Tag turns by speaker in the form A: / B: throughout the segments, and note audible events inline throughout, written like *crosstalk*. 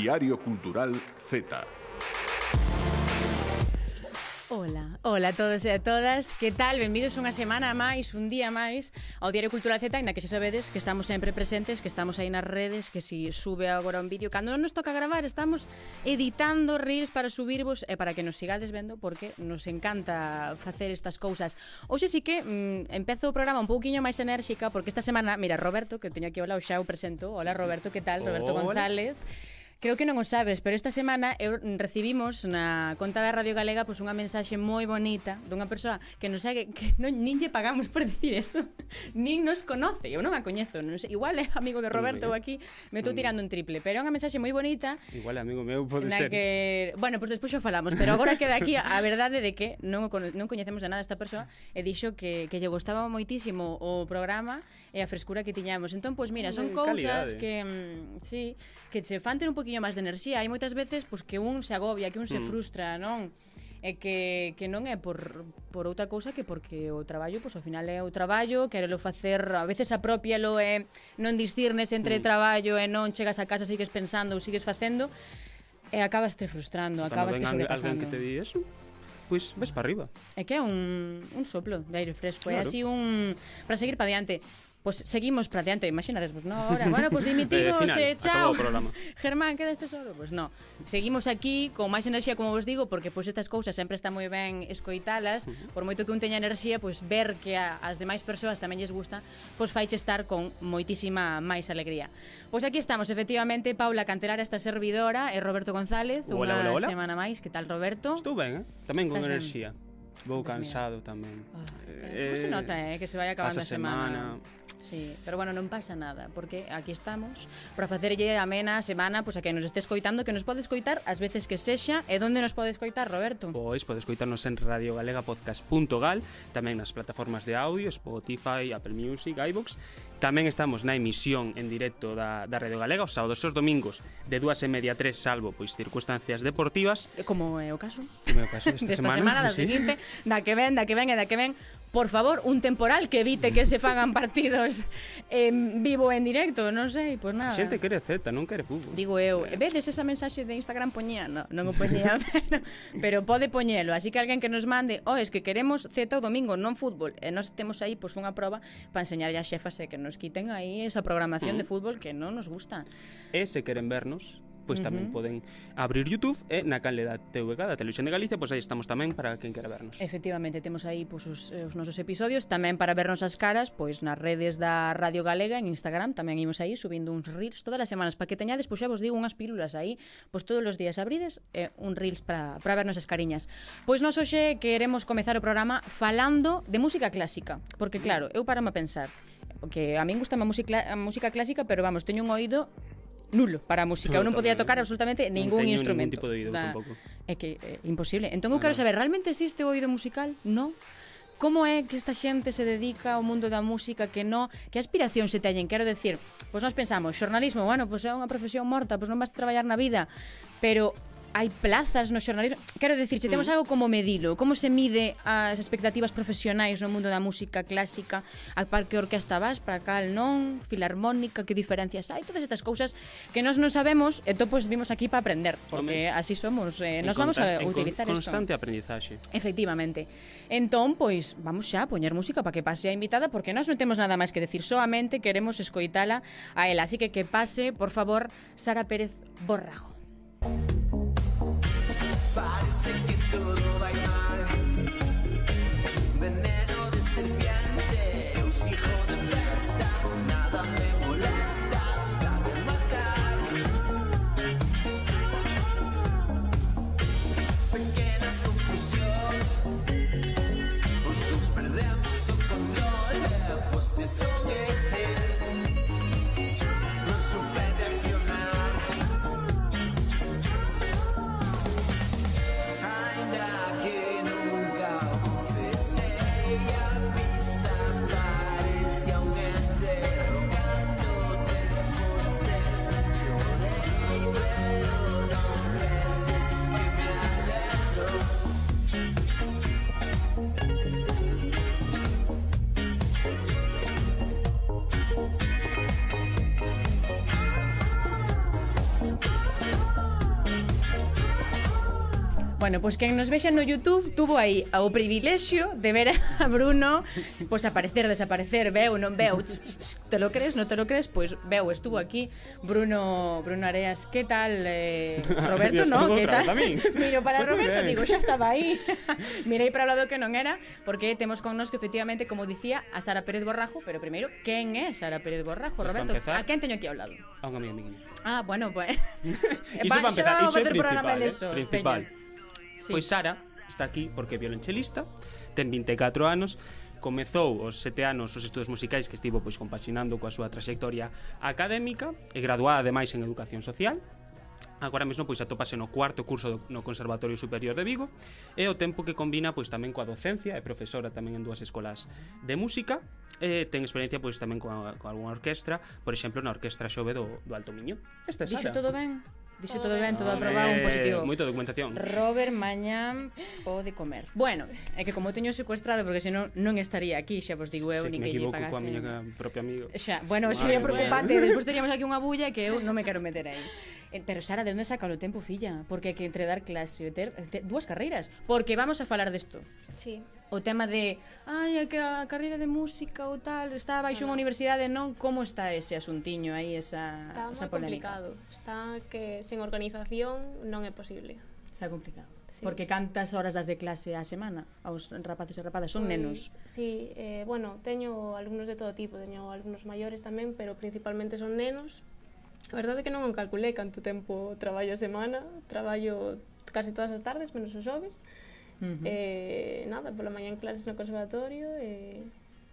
A: Diario Cultural Z.
B: Ola, ola a todos e a todas Que tal? Benvidos unha semana máis, un día máis Ao Diario Cultural Z, ainda que xa sabedes Que estamos sempre presentes, que estamos aí nas redes Que si sube agora un vídeo Cando non nos toca gravar, estamos editando reels Para subirvos e para que nos sigades vendo Porque nos encanta facer estas cousas Hoxe sí que mm, empezo o programa un pouquiño máis enérxica Porque esta semana, mira, Roberto Que teño aquí, ao lado xa o presento Ola Roberto, que tal? Roberto González Creo que non o sabes, pero esta semana eu recibimos na conta da Radio Galega pois unha mensaxe moi bonita dunha persoa que nos segue que non nin lle pagamos por dicir eso. *laughs* nin nos conoce, eu non a coñezo, non sei, igual é amigo de Roberto ou aquí, me estou tirando un triple, pero é unha mensaxe moi bonita.
C: Igual é amigo meu pode
B: na
C: ser.
B: Que, bueno, pois pues despois xa falamos, pero agora queda aquí a verdade de que non cono, non coñecemos de nada esta persoa e dixo que que lle gustaba moitísimo o programa e a frescura que tiñamos. Entón, pois pues, mira, eh,
C: son
B: cousas que mm, sí, que che fan ter un poquinho máis de enerxía. Hai moitas veces pois, que un se agobia, que un se
C: mm.
B: frustra, non? e que, que non é por, por outra cousa que porque o traballo, pois ao final é o traballo, querelo facer, a veces apropialo e non distirnes entre
C: mm.
B: traballo e non chegas a casa, sigues pensando ou sigues facendo e acabas te frustrando,
C: Cando
B: acabas te sobrepasando.
C: Alguén que te di eso? pois ves para arriba.
B: É que é un, un soplo de aire fresco,
C: claro.
B: é así un para seguir para diante. Pois pues seguimos para diante, imagínades, pois no, ahora, bueno, pois pues *laughs* dimitimos,
C: eh, final, o chao. *laughs*
B: Germán, quedaste solo, pois pues no. Seguimos aquí con máis enerxía, como vos digo, porque pois pues, estas cousas sempre está moi ben escoitalas, uh -huh. por moito que un teña enerxía, pois pues, ver que a, as demais persoas tamén lles gusta, pois pues, faiche estar con moitísima máis alegría. Pois aquí estamos, efectivamente, Paula Cantelara, esta servidora, e Roberto González,
C: hola,
B: unha
C: hola, hola.
B: semana máis. Que tal, Roberto?
C: Estou ben, eh? tamén con
B: Estás
C: enerxía.
B: Ben. Vou
C: cansado tamén.
B: Ah, eh, pues se nota, eh, que se vai acabando a
C: semana.
B: semana. Sí, pero bueno, non pasa nada, porque aquí estamos para facerlle amena a semana, pois pues, a que nos estes coitando, que nos podes coitar as veces que sexa, e onde nos podes coitar, Roberto?
C: Pois podes coitarnos en radiogalegapodcast.gal, tamén nas plataformas de audio, Spotify, Apple Music, iVoox, Tamén estamos na emisión en directo da, da Radio Galega os sábados e os domingos de dúas e media a tres, salvo pois circunstancias deportivas.
B: Como é o caso?
C: Como é o caso desta,
B: desta
C: semana,
B: semana da *laughs*
C: sí.
B: seguinte, da que ven, da que ven e da que ven por favor, un temporal que evite que se fagan *laughs* partidos en vivo en directo, non sei, pois nada.
C: A xente quere Z, non quere fútbol.
B: Digo eu, e vedes esa mensaxe de Instagram poñía, no, non o poñía, *laughs* pero, pero pode poñelo, así que alguén que nos mande, o oh, es que queremos Z o domingo, non fútbol, e nós temos aí pois unha proba para enseñar a xefas e que nos quiten aí esa programación uh -huh. de fútbol que non nos gusta.
C: E se queren vernos, pois tamén uh -huh. poden abrir YouTube ¿eh? e na canle da TVG, da Televisión de Galicia, pois aí estamos tamén para quen quera vernos.
B: Efectivamente, temos aí pois, os, eh, os nosos episodios, tamén para vernos as caras, pois nas redes da Radio Galega, en Instagram, tamén imos aí subindo uns reels todas as semanas, para que teñades, pois xa vos digo, unhas pílulas aí, pois todos os días abrides eh, un reels para, para vernos as cariñas. Pois nos hoxe queremos comezar o programa falando de música clásica, porque claro, eu para a pensar, que a min gusta a música, a música clásica, pero vamos, teño un oído nulo para a música. Eu non podía tocar absolutamente ningún
C: non
B: instrumento.
C: Ningún tipo de oído da... tampouco.
B: É que é imposible. Entón eu
C: ah,
B: quero saber, realmente existe o oído musical? No. Como é que esta xente se dedica ao mundo da música que no, que aspiración se teñen? Quero decir, pois nós pensamos, xornalismo, bueno, pois é unha profesión morta, pois non vas a traballar na vida, pero hai plazas no xornalismo? Quero dicir, che temos
C: mm.
B: algo como medilo, como se mide as expectativas profesionais no mundo da música clásica, a par que orquesta vas, para cal non, filarmónica, que diferencias hai, todas estas cousas que nós non sabemos, e to pois vimos aquí para aprender, porque Home, así somos, eh, nos vamos a
C: utilizar en
B: esto.
C: constante aprendizaxe.
B: Efectivamente. Entón, pois, vamos xa a poñer música para que pase a invitada, porque nós non temos nada máis que decir, soamente queremos escoitala a ela, así que que pase, por favor, Sara Pérez Borrajo.
D: Thank you.
B: Bueno, pois pues, quen nos vexa no YouTube tuvo aí o privilexio de ver a Bruno pois pues, aparecer, desaparecer, veu, non veu, tch, tch, tch, te lo crees, non te lo crees, pois pues, veu, estuvo aquí Bruno Bruno Areas, que tal eh, *laughs* Roberto,
C: Dios,
B: no, que tal? Miro para
C: pues
B: Roberto, digo, xa estaba aí. *laughs* Mirei para o lado que non era, porque temos con nos que efectivamente, como dicía, a Sara Pérez Borrajo, pero primeiro, quen é Sara Pérez Borrajo, Roberto?
C: Empezar,
B: a quen teño aquí ao lado?
C: A unha amiga miña.
B: Ah, bueno, pues. *laughs*
C: Iso para empezar, iso é principal, eh? principal.
B: Peña. Sí.
C: Pois Sara está aquí porque é violonchelista, ten 24 anos, comezou aos sete anos os estudos musicais que estivo pois compaxinando coa súa traxectoria académica e graduada ademais en Educación Social, agora mesmo pois atópase no cuarto curso do, no Conservatorio Superior de Vigo e o tempo que combina pois tamén coa docencia é profesora tamén en dúas escolas de música e ten experiencia pois tamén coa, coa algunha orquestra por exemplo na Orquestra Xove do, do Alto Miño Esta é
B: Dixo
C: Sara.
B: todo ben? Dixo
E: todo
B: ben, todo
C: ah,
B: aprobado, un eh, positivo.
C: Moita documentación.
B: Robert mañán pode comer. Bueno, é que como teño secuestrado porque senón non estaría aquí, xa vos digo eu,
C: sí,
B: nin que lle pagase.
C: Se me equivoco coa miña propia amigo.
B: Xa, bueno,
C: Madre
B: sería preocupante, *laughs* despois teríamos aquí unha bulla que eu non me quero meter aí. Eh, pero Sara, de onde saca o tempo, filla? Porque hai que entre dar clase e ter, ter dúas carreiras, porque vamos a falar desto.
E: Sí
B: o tema de ai, a, que a carreira de música ou tal está baixo unha universidade, non? Como está ese asuntiño aí, esa,
E: está
B: esa polémica?
E: Está complicado. Está que sen organización non é posible.
B: Está complicado.
E: Sí.
B: Porque cantas horas das de clase á semana aos rapaces e rapadas? Son
E: pois,
B: nenos.
E: Sí, eh, bueno, teño alumnos de todo tipo, teño alumnos maiores tamén, pero principalmente son nenos. A verdade é que non calculei canto tempo traballo a semana, traballo case todas as tardes, menos os xoves.
B: Uh -huh.
E: eh, nada, pola mañá en clases no conservatorio e,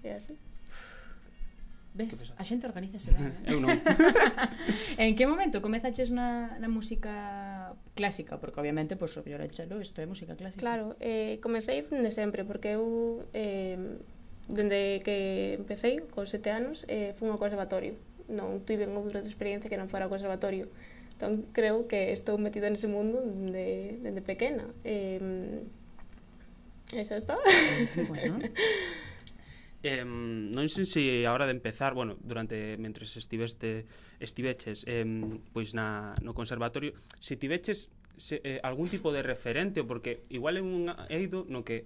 E: e así.
B: Ves, a xente organizase, ben, *laughs* eh?
C: Eu non. *laughs*
B: en que momento comezaches na, na música clásica? Porque obviamente, pois, pues, o violonchelo, isto é música clásica.
E: Claro, eh, comecei de sempre, porque eu, eh, dende que empecé, con sete anos, eh, fun ao conservatorio. Non tive outra experiencia que non fora ao conservatorio. Entón, creo que estou metida nese mundo dende, dende pequena. Eh, Eso está.
B: bueno. *laughs*
C: Eh, non sei se a hora de empezar, bueno, durante mentres estiveste estiveches eh, pois na no conservatorio, se tiveches se, eh, algún tipo de referente porque igual é un eido no que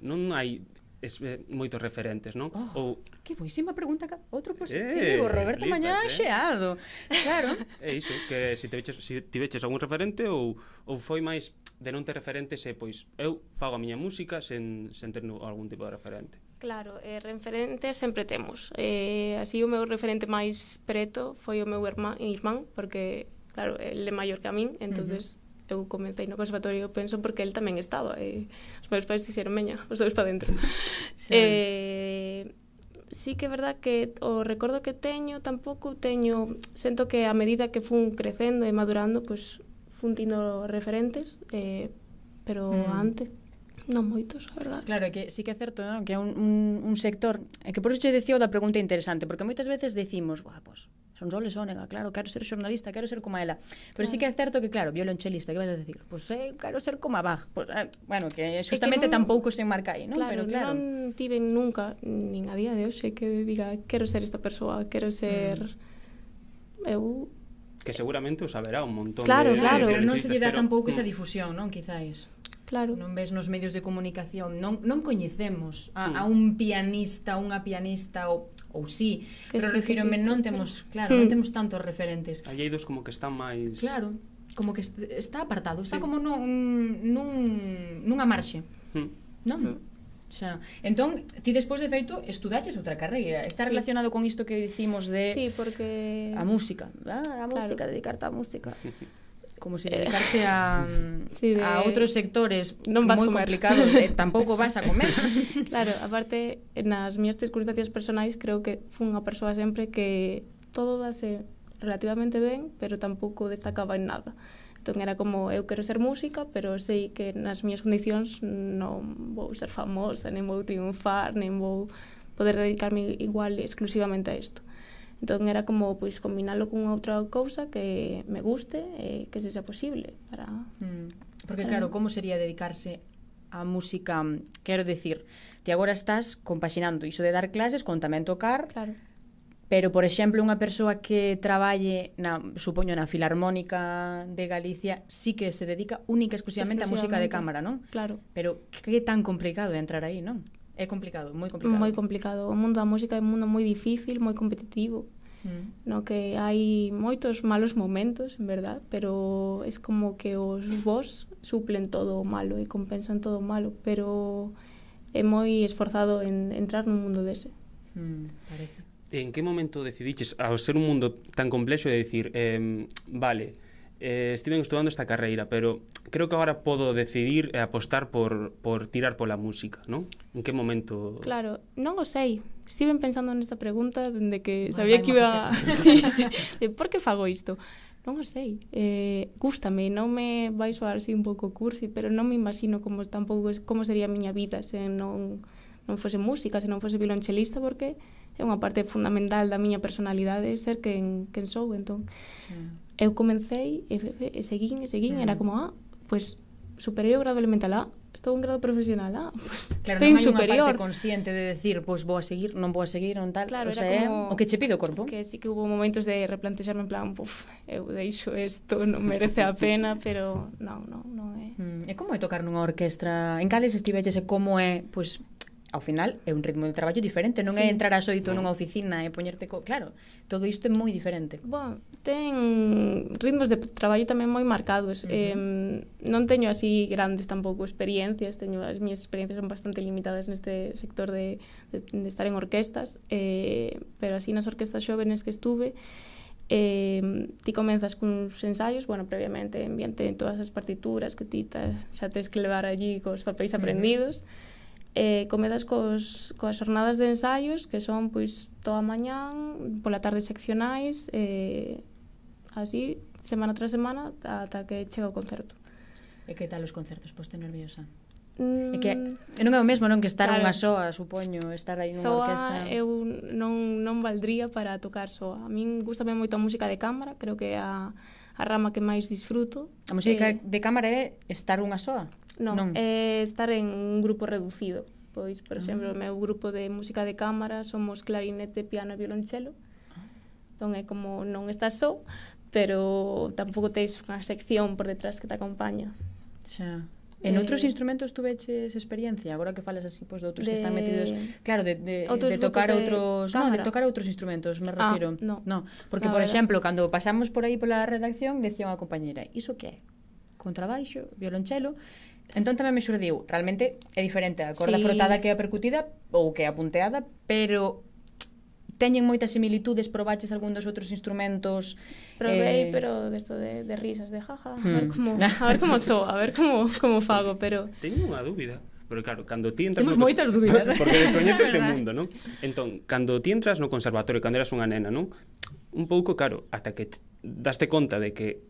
C: non hai es, eh, moitos referentes, non?
B: Oh,
C: Ou
B: Que boísima pregunta, ca- outro positivo, Eh, Roberto
C: flipas,
B: Mañá
C: eh.
B: xeado. Claro. *laughs*
C: É iso, que se tiveches, se tiveches algún referente ou, ou foi máis de non ter referentes e pois eu fago a miña música sen, sen ter nu- algún tipo de referente.
E: Claro, eh, referentes sempre temos. Eh, así o meu referente máis preto foi o meu irmán, irmán porque, claro, ele é maior que a min, entonces eu comecei no conservatorio penso porque el tamén estaba e os meus pais dixeron meña, os dois para dentro *laughs*
B: sí.
E: eh, sí que é verdad que o recordo que teño tampouco teño sento que a medida que fun crecendo e madurando pois pues, fun tindo referentes eh, pero
B: mm.
E: antes Non moitos, a verdade.
B: Claro, que sí que é certo non? que é un, un, un sector... É que por iso che decía da pregunta interesante, porque moitas veces decimos, Buah, pois, pues, son Soles Ónega, claro, quero ser xornalista, quero ser como ela. Pero claro. sí que é certo que, claro, violonchelista, que vais a decir? Pois pues, eh, quero ser como a Bach. Pues, eh, bueno, que justamente
E: non...
B: tampouco se marca aí, non?
E: Claro,
B: Pero claro.
E: non tive nunca, nin a día de hoxe, que diga, quero ser esta persoa, quero ser...
B: Mm.
E: Eu
C: que seguramente o saberá un montón
E: claro,
C: de
E: Claro,
B: claro, non se lle dá
C: pero...
B: tampouco
C: mm.
B: esa difusión, non, quizáis.
E: Claro.
B: Non ves nos medios de comunicación, non, non coñecemos a,
C: mm.
B: a un pianista, unha pianista ou, ou sí,
E: que
B: pero
E: sí,
B: refírome non temos, claro, mm. non
E: hmm.
B: temos tantos referentes.
C: Aí hai dos como que están máis
B: Claro, como que está apartado, está
C: sí.
B: como nun, nun, nunha marxe.
C: Mm.
B: Non?
E: Mm.
B: Xa. Entón, ti despois de feito estudaches outra carreira. Está
E: sí.
B: relacionado con isto que dicimos de
E: Sí, porque
B: a música, ¿verdad? a música, claro. dedicarte á música. *laughs* como se eh, dedicarse a, *laughs*
E: sí, de...
B: a outros sectores
E: non vas
B: moi
E: comer.
B: complicados, eh, *laughs* tampouco vas a comer. *laughs*
E: claro, aparte, nas minhas circunstancias personais, creo que fun unha persoa sempre que todo dase relativamente ben, pero tampouco destacaba en nada. Entón era como, eu quero ser música, pero sei que nas minhas condicións non vou ser famosa, nem vou triunfar, nem vou poder dedicarme igual exclusivamente a isto. Entón era como pois combinalo con outra cousa que me guste e que se posible para
B: mm. Porque claro, como sería dedicarse a música, quero decir, ti agora estás compaxinando iso de dar clases con tamén tocar.
E: Claro.
B: Pero, por exemplo, unha persoa que traballe, na, supoño, na Filarmónica de Galicia, sí que se dedica única exclusivamente, exclusivamente. a música de cámara, non?
E: Claro.
B: Pero que tan complicado é entrar aí, non? É complicado, moi complicado.
E: Moi complicado. O mundo da música é un mundo moi difícil, moi competitivo,
B: mm.
E: no que hai moitos malos momentos, en verdad, pero é como que os vos suplen todo o malo e compensan todo o malo, pero é moi esforzado en entrar nun mundo dese.
B: Mm, parece.
C: En que momento decidiches, ao ser un mundo tan complexo, de decir, eh, vale, eh, estiven estudando esta carreira, pero creo que agora podo decidir e apostar por, por tirar pola música, non? En que momento...
E: Claro, non o sei. Estiven pensando nesta pregunta dende que
B: bueno,
E: sabía que iba... *laughs* sí, de por que fago isto? Non o sei. Eh, gústame, non me vai soar así un pouco cursi, pero non me imagino como tampouco como sería a miña vida se non non fose música, se non fose violonchelista, porque é unha parte fundamental da miña personalidade ser quen, quen sou, entón. Yeah eu comecei e, e seguín e seguín,
B: mm.
E: era ah. como, ah, pues, superei o grado elemental A, estou un grado profesional A, *laughs* pues,
B: claro,
E: estou
B: non superior. unha parte consciente de decir, pois pues, vou a seguir, non vou a seguir, non tal,
E: claro,
B: o sea,
E: como,
B: o que che pido o corpo.
E: Que sí que hubo momentos de replantexarme en plan, puf, eu deixo isto, non merece a pena, *laughs* pero non, non, non é.
B: Mm. E como é tocar nunha orquestra? En cales estiveches e como é, pois, pues, ao final é un ritmo de traballo diferente, non
E: sí.
B: é entrar ás oito nunha oficina e poñerte co... Claro, todo isto é moi diferente.
E: Bon, ten ritmos de traballo tamén moi marcados. Uh -huh. eh, non teño así grandes tampouco experiencias, teño as miñas experiencias son bastante limitadas neste sector de, de, de estar en orquestas, eh, pero así nas orquestas xóvenes que estuve, eh, ti comenzas cuns ensaios, bueno, previamente enviante todas as partituras que ti xa tes que levar allí cos papéis aprendidos, uh -huh eh, comezas cos, coas jornadas de ensaios que son pois toda a mañán pola tarde seccionais eh, así semana tras semana ata que chega o concerto
B: E que tal os concertos? Poste nerviosa
E: mm,
B: E que non é o mesmo non que estar
E: claro,
B: unha soa, supoño, estar aí nunha
E: soa
B: orquesta.
E: eu non, non valdría para tocar soa. A min gustame moito a música de cámara, creo que a, a rama que máis disfruto.
B: A música
E: eh,
B: de cámara é estar unha soa?
E: Non,
B: non.
E: é estar en un grupo reducido. Pois, por exemplo,
B: ah.
E: o meu grupo de música de cámara somos clarinete, piano e violonchelo. Entón é como non estás só, pero tampouco tens unha sección por detrás que te acompaña.
B: Xa. En
E: eh,
B: outros instrumentos tuveches experiencia, agora que falas así pois de outros
E: de...
B: que están metidos, claro, de de, de tocar
E: outros, de
B: no, de tocar outros instrumentos, me
E: ah,
B: refiro.
E: Ah, no.
B: no, porque
E: no,
B: por exemplo, cando pasamos por aí pola redacción, decía unha compañeira, "Iso que é?" Contrabaixo, violonchelo, Entón tamén me xurdiu, realmente é diferente a corda
E: sí.
B: frotada que a percutida ou que a punteada, pero teñen moitas similitudes, probaches algún dos outros instrumentos.
E: Probei,
B: eh...
E: pero desto de, de risas, de jaja,
B: hmm.
E: a ver hmm. como, *laughs* a ver como sou, a ver como, como fago, pero...
C: Teño unha dúbida. Pero claro, cando ti entras...
B: Temos
C: no
B: moitas dúbidas. *laughs*
C: Porque descoñeces *laughs* este mundo, non? Entón, cando ti entras no conservatorio, cando eras unha nena, non? Un pouco, claro, ata que daste conta de que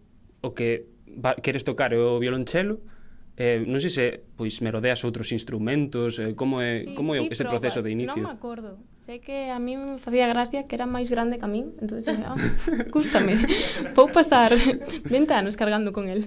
C: o que va, queres tocar é o violonchelo, Eh, non sei se pois merodeas outros instrumentos, eh, como é
E: sí,
C: como é ese
E: probas, proceso
C: de inicio?
E: Non me acordo. Sei que a mí me facía gracia que era máis grande que a min, entonces, ah, cústame. *laughs* Vou pasar 20 anos cargando con el.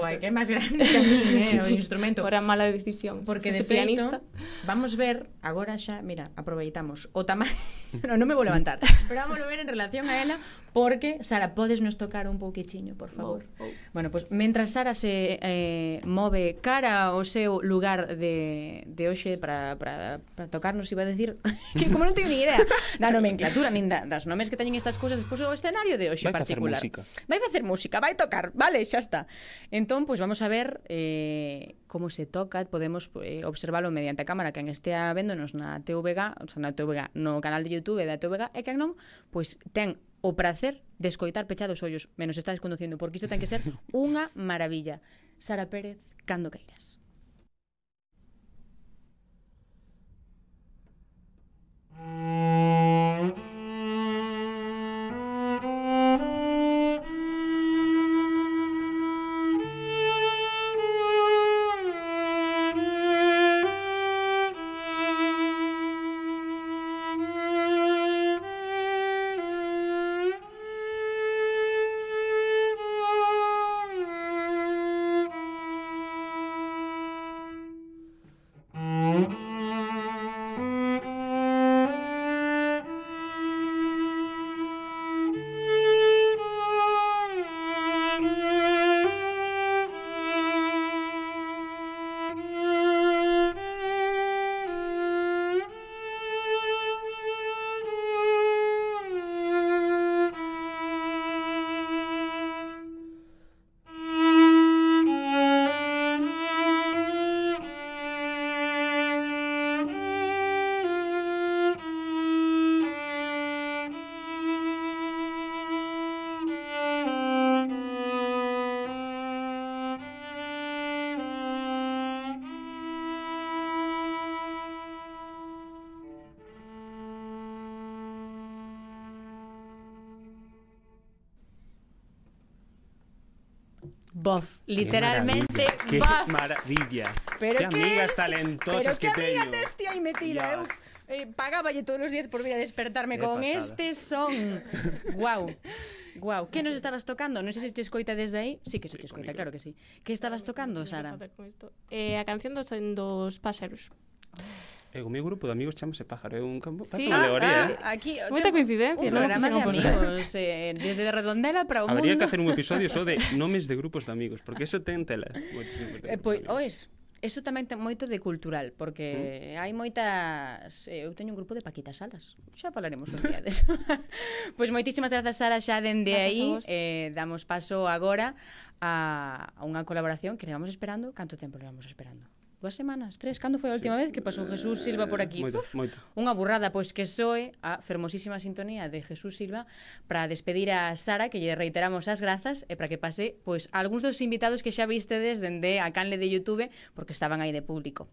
B: Guai, que é máis grande que a min, eh, o instrumento.
E: Fora mala decisión.
B: Porque de feito,
E: pianista.
B: vamos ver agora xa, mira, aproveitamos o tamaño, *laughs* no, non me vou levantar, *laughs* pero vamos ver en relación a ela Porque, Sara, podes nos tocar un pouquichiño, por favor.
E: Oh, oh.
B: Bueno, pois, pues, mentras Sara se eh, move cara ao seu lugar de, de hoxe para, para, para tocarnos, iba a decir, *laughs* que como non teño ni idea da nomenclatura, nin da, das nomes que teñen estas cousas, pois o escenario de hoxe
C: vai
B: particular.
C: Facer música.
B: Vai facer música, vai tocar, vale, xa está. Entón, pois pues, vamos a ver eh, como se toca, podemos eh, observalo mediante a cámara, que en estea véndonos na TVG, o sea, na TVG, no canal de YouTube da TVG, e que non, pois pues, ten o prazer de escoitar pechados ollos, menos estás conducindo, porque isto ten que ser *laughs* unha maravilla. Sara Pérez, cando queiras.
F: Mm-hmm. *laughs*
B: Buff. Literalmente
C: qué
B: Buff.
C: maravilla.
B: Pero
C: qué amigas talentosas
B: pero
C: que teño.
B: Pero que aí metida, eu eh, pagáballe todos os días por vir a despertarme
C: qué
B: con
C: pasada.
B: este son. Guau. Guau, que nos estabas tocando? Non sei se te escoita desde aí. Sí que se te escoita, claro que sí. Que estabas tocando, Sara?
E: Eh, a canción dos, dos páxaros.
C: E o meu grupo de amigos chamase Pájaro, é un campo,
E: sí,
C: de alegoría, ah,
B: ah eh. aquí
E: moita coincidencia,
B: un programa de amigos, eh, desde de Redondela para o mundo.
C: Habría que hacer un episodio só de nomes de grupos de amigos, porque eso ten tela.
B: Eh, pois, oes, Eso tamén ten moito de cultural, porque mm. hai moitas... Eh, eu teño un grupo de Paquitas Salas. Xa falaremos un día *laughs* deso. *laughs* pois moitísimas grazas, Sara, xa dende aí. Eh, damos paso agora a, a unha colaboración que levamos esperando. Canto tempo levamos esperando? dúas semanas, tres, cando foi a última sí. vez que pasou Jesús Silva por aquí?
C: Eh, moito,
B: Uf,
C: moito.
B: Unha burrada, pois que soe a fermosísima sintonía de Jesús Silva para despedir a Sara, que lle reiteramos as grazas, e para que pase pois algúns dos invitados que xa vistedes dende a canle de Youtube, porque estaban aí de público.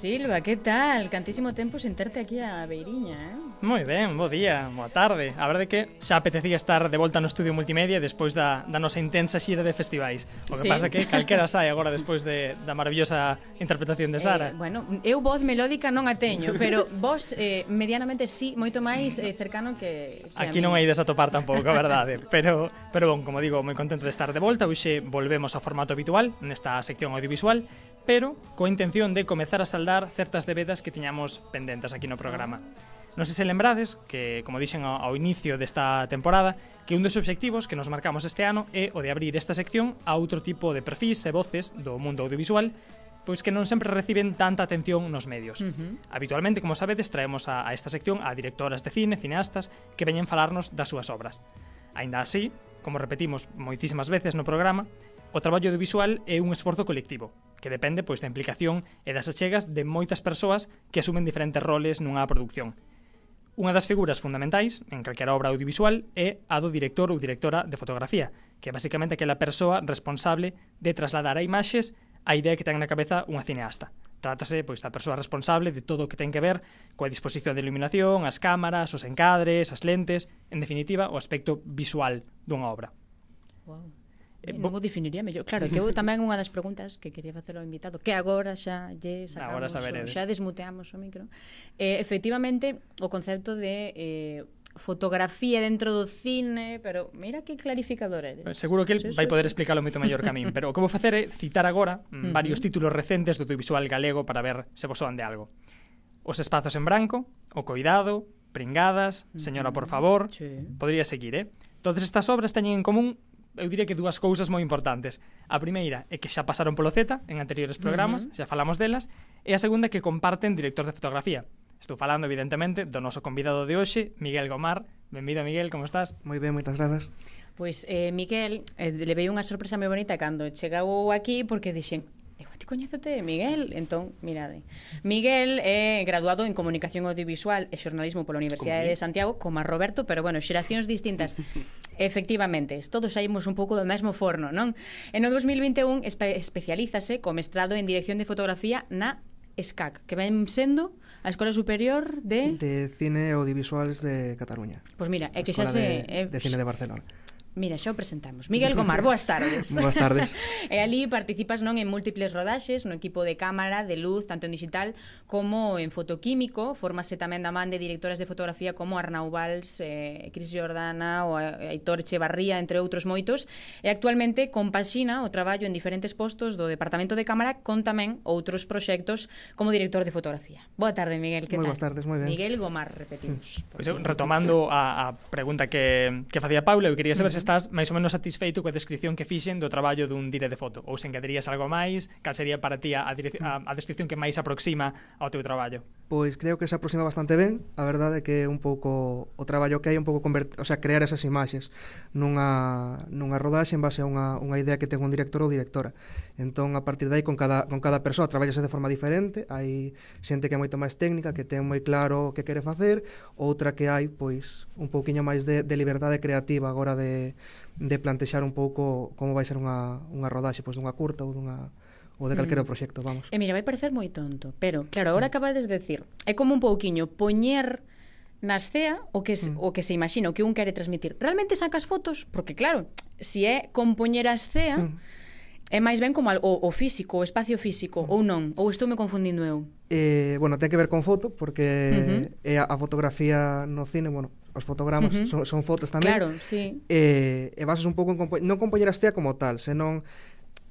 B: Silva, que tal? Cantísimo tempo sen terte aquí a Beiriña, eh?
F: Moi ben, bo día, boa tarde. A verdade que xa apetecía estar de volta no estudio multimedia despois da, da nosa intensa xira de festivais. O que
B: sí.
F: pasa que *laughs* calquera sai agora despois de, da maravillosa interpretación de Sara.
B: Eh, bueno, eu voz melódica non a teño, pero *laughs* vos eh, medianamente sí, moito máis eh, cercano que, que
F: Aquí non hai desatopar tampouco, a verdade. Pero, pero bon, como digo, moi contento de estar de volta. Hoxe volvemos ao formato habitual nesta sección audiovisual, pero coa intención de comezar a saldar certas debedas que tiñamos pendentes aquí no programa. Non sei se lembrades que, como dixen ao inicio desta temporada, que un dos obxectivos que nos marcamos este ano é o de abrir esta sección a outro tipo de perfis e voces do mundo audiovisual pois que non sempre reciben tanta atención nos medios. Uh -huh. Habitualmente, como sabedes, traemos a, a esta sección a directoras de cine, cineastas, que veñen falarnos das súas obras. Ainda así, como repetimos moitísimas veces no programa, o traballo audiovisual é un esforzo colectivo, que depende pois da implicación e das achegas de moitas persoas que asumen diferentes roles nunha produción. Unha das figuras fundamentais en calquera obra audiovisual é a do director ou directora de fotografía, que é basicamente aquela persoa responsable de trasladar a imaxes a idea que ten na cabeza unha cineasta. Trátase pois da persoa responsable de todo o que ten que ver coa disposición de iluminación, as cámaras, os encadres, as lentes, en definitiva, o aspecto visual dunha obra.
B: Wow.
F: Eh,
B: eh non bo... definiría mellor. Claro, que eu tamén unha das preguntas que quería facer ao invitado, que agora xa lle sacamos,
F: agora
B: o, xa desmuteamos o micro. Eh, efectivamente, o concepto de eh, fotografía dentro do cine, pero mira que clarificador eres.
F: Eh, seguro que el
B: sí,
F: vai
B: sí.
F: poder explicarlo moito mellor que a min, pero o que vou facer é citar agora mm, varios títulos recentes do audiovisual galego para ver se vos soan de algo. Os espazos en branco, O coidado, Pringadas, Señora por favor,
B: sí.
F: podría seguir, eh? Todas estas obras teñen en común eu diría que dúas cousas moi importantes. A primeira é que xa pasaron polo Z en anteriores programas,
B: uh -huh.
F: xa falamos delas, e a segunda é que comparten director de fotografía. Estou falando, evidentemente, do noso convidado de hoxe, Miguel Gomar. Benvido, Miguel, como estás?
G: Moi ben, moitas grazas.
B: Pois, eh, Miguel, eh, levei unha sorpresa moi bonita cando chegou aquí porque dixen este coñécete, Miguel? Entón, mirade. Miguel é graduado en Comunicación Audiovisual e Xornalismo pola Universidade de Santiago, como a Roberto, pero bueno, xeracións distintas. *laughs* Efectivamente, todos saímos un pouco do mesmo forno, non? En o 2021 espe especialízase co mestrado en Dirección de Fotografía na ESCAC, que ven sendo a Escola Superior de...
G: De Cine Audiovisuales de Cataluña.
B: Pois pues mira, é que xa se...
G: De, de Cine de Barcelona.
B: Mira, xa o presentamos. Miguel *laughs* Gomar, boas tardes.
G: boas tardes. *laughs*
B: e ali participas non en múltiples rodaxes, no equipo de cámara, de luz, tanto en digital como en fotoquímico. Formase tamén da man de directoras de fotografía como Arnau Valls, eh, Cris Jordana ou eh, Aitor Echevarría, entre outros moitos. E actualmente compaxina o traballo en diferentes postos do Departamento de Cámara con tamén outros proxectos como director de fotografía. Boa tarde, Miguel, que tal?
G: Moi boas tardes, moi ben.
B: Miguel Gomar, repetimos.
F: Pois retomando a, a pregunta que, que facía Paula, eu quería saber se estás máis ou menos satisfeito coa descripción que fixen do traballo dun dire de foto? Ou se engadirías algo máis? Cal sería para ti a, a, a descripción que máis aproxima ao teu traballo?
G: pois creo que se aproxima bastante ben, a verdade é que é un pouco o traballo que hai un pouco convert, o sea, crear esas imaxes nunha, nunha rodaxe en base a unha, unha idea que ten un director ou directora. Entón, a partir dai, con cada, con cada persoa traballase de forma diferente, hai xente que é moito máis técnica, que ten moi claro o que quere facer, outra que hai, pois, un pouquiño máis de, de liberdade creativa agora de, de plantexar un pouco como vai ser unha, unha rodaxe, pois, dunha curta ou dunha, ou de calquera
B: mm.
G: proxecto, vamos.
B: E mira, vai parecer moi tonto, pero claro, agora mm. acabades de decir, é como un pouquiño poñer na escea o que,
G: mm.
B: o que se imagina, o que un quere transmitir. Realmente sacas fotos, porque claro, se si é compoñer a escea,
G: mm.
B: É máis ben como o, o físico, o espacio físico, mm. ou non? Ou estou me confundindo eu?
G: Eh, bueno, ten que ver con foto, porque
B: uh -huh.
G: é a, a fotografía no cine, bueno, os fotogramas
B: uh -huh.
G: son, son fotos tamén.
B: Claro, sí.
G: E, eh, e basas un pouco en compo non compoñer a estea como tal, senón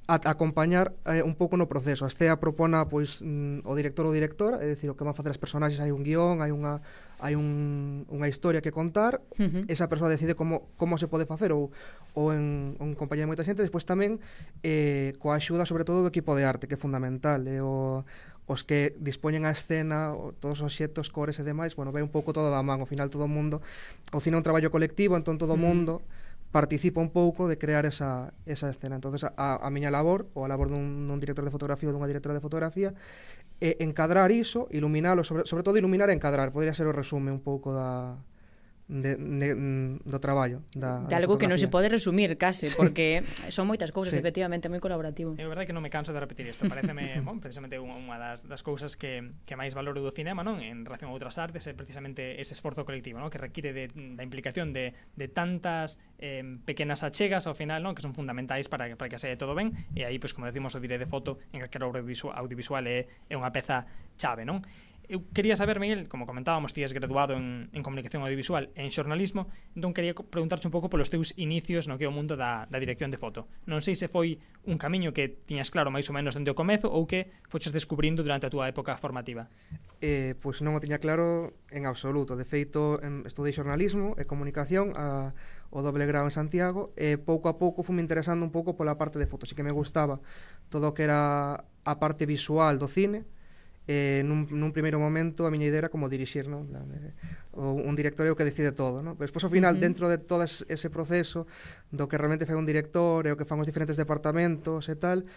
G: a, acompañar eh, un pouco no proceso. A Estea propona pois mm, o director ou directora, é dicir, o que van facer as personaxes, hai un guión, hai unha hai un, unha historia que contar,
B: uh -huh.
G: esa persoa decide como como se pode facer ou ou en, en compañía de moita xente, despois tamén eh, coa axuda sobre todo do equipo de arte, que é fundamental, é eh, o os que dispoñen a escena, todos os xetos, cores e demais, bueno, vai un pouco todo da man, ao final todo o mundo, o cine é un traballo colectivo, entón todo o
B: uh -huh.
G: mundo participo un pouco de crear esa, esa escena. entonces a, a miña labor, ou a labor dun, dun director de fotografía ou dunha directora de fotografía, é encadrar iso, iluminalo, sobre, sobre todo iluminar e encadrar, podría ser o resume un pouco da, de, de, mm, do traballo da,
B: de algo que non se pode resumir case sí. porque son moitas cousas
G: sí.
B: efectivamente moi colaborativo
F: é verdade que non me canso de repetir isto pareceme *laughs* bon, precisamente unha das, das cousas que, que máis valoro do cinema non en relación a outras artes é precisamente ese esforzo colectivo non? que require de, da implicación de, de tantas eh, pequenas achegas ao final non? que son fundamentais para, para que saia todo ben e aí, pois, como decimos, o dire de foto en calquera audiovisual, audiovisual é, é unha peza chave non? Eu quería saber, Miguel, como comentábamos, ti és graduado en, en Comunicación Audiovisual e en Xornalismo, entón quería preguntarche un pouco polos teus inicios no que é o mundo da, da dirección de foto. Non sei se foi un camiño que tiñas claro máis ou menos dende o comezo ou que foches descubrindo durante a túa época formativa.
G: Eh, pois non o tiña claro en absoluto. De feito, em, estudei xornalismo e comunicación a, o doble grau en Santiago e pouco a pouco fume interesando un pouco pola parte de foto. así que me gustaba todo o que era a parte visual do cine eh, nun, nun primeiro momento a miña idea era como dirixir non? Eh, un director é o que decide todo non? pero despois ao final
B: uh -huh.
G: dentro de todo ese proceso do que realmente fai un director e o que fan os diferentes departamentos e tal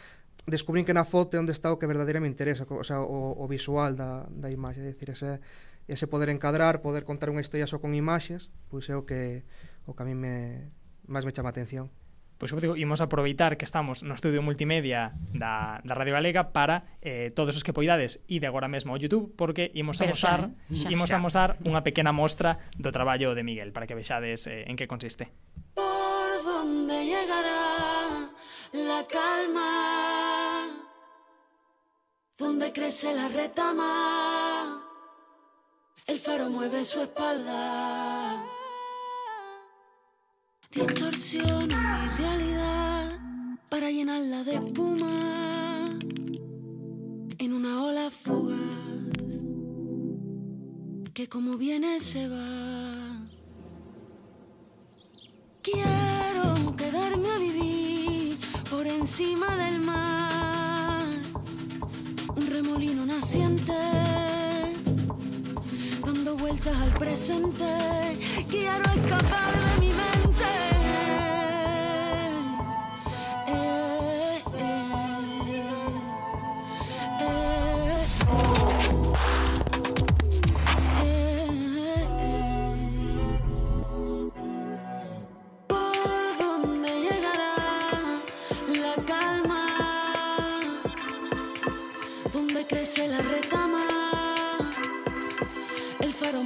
G: descubrín que na foto é onde está o que verdadeiramente me interesa o, sea, o, o visual da, da imaxe é dicir, ese, ese poder encadrar poder contar unha historia só con imaxes pois é o que, o que a mí me, máis me chama a atención
F: Pois como digo, imos aproveitar que estamos no estudio multimedia da, da Radio Galega para eh, todos os que poidades ide agora mesmo ao YouTube porque imos
B: Pero
F: amosar,
B: xa, xa,
F: imos
B: xa.
F: amosar *laughs* unha pequena mostra do traballo de Miguel para que vexades eh, en que consiste.
H: ¿Por dónde llegará la calma? ¿Dónde crece la retama? El faro mueve su espalda. Distorsiono mi realidad para llenarla de espuma en una ola fugaz que como viene se va. Quiero quedarme a vivir por encima del mar. Un remolino naciente, dando vueltas al presente. Quiero escapar de mi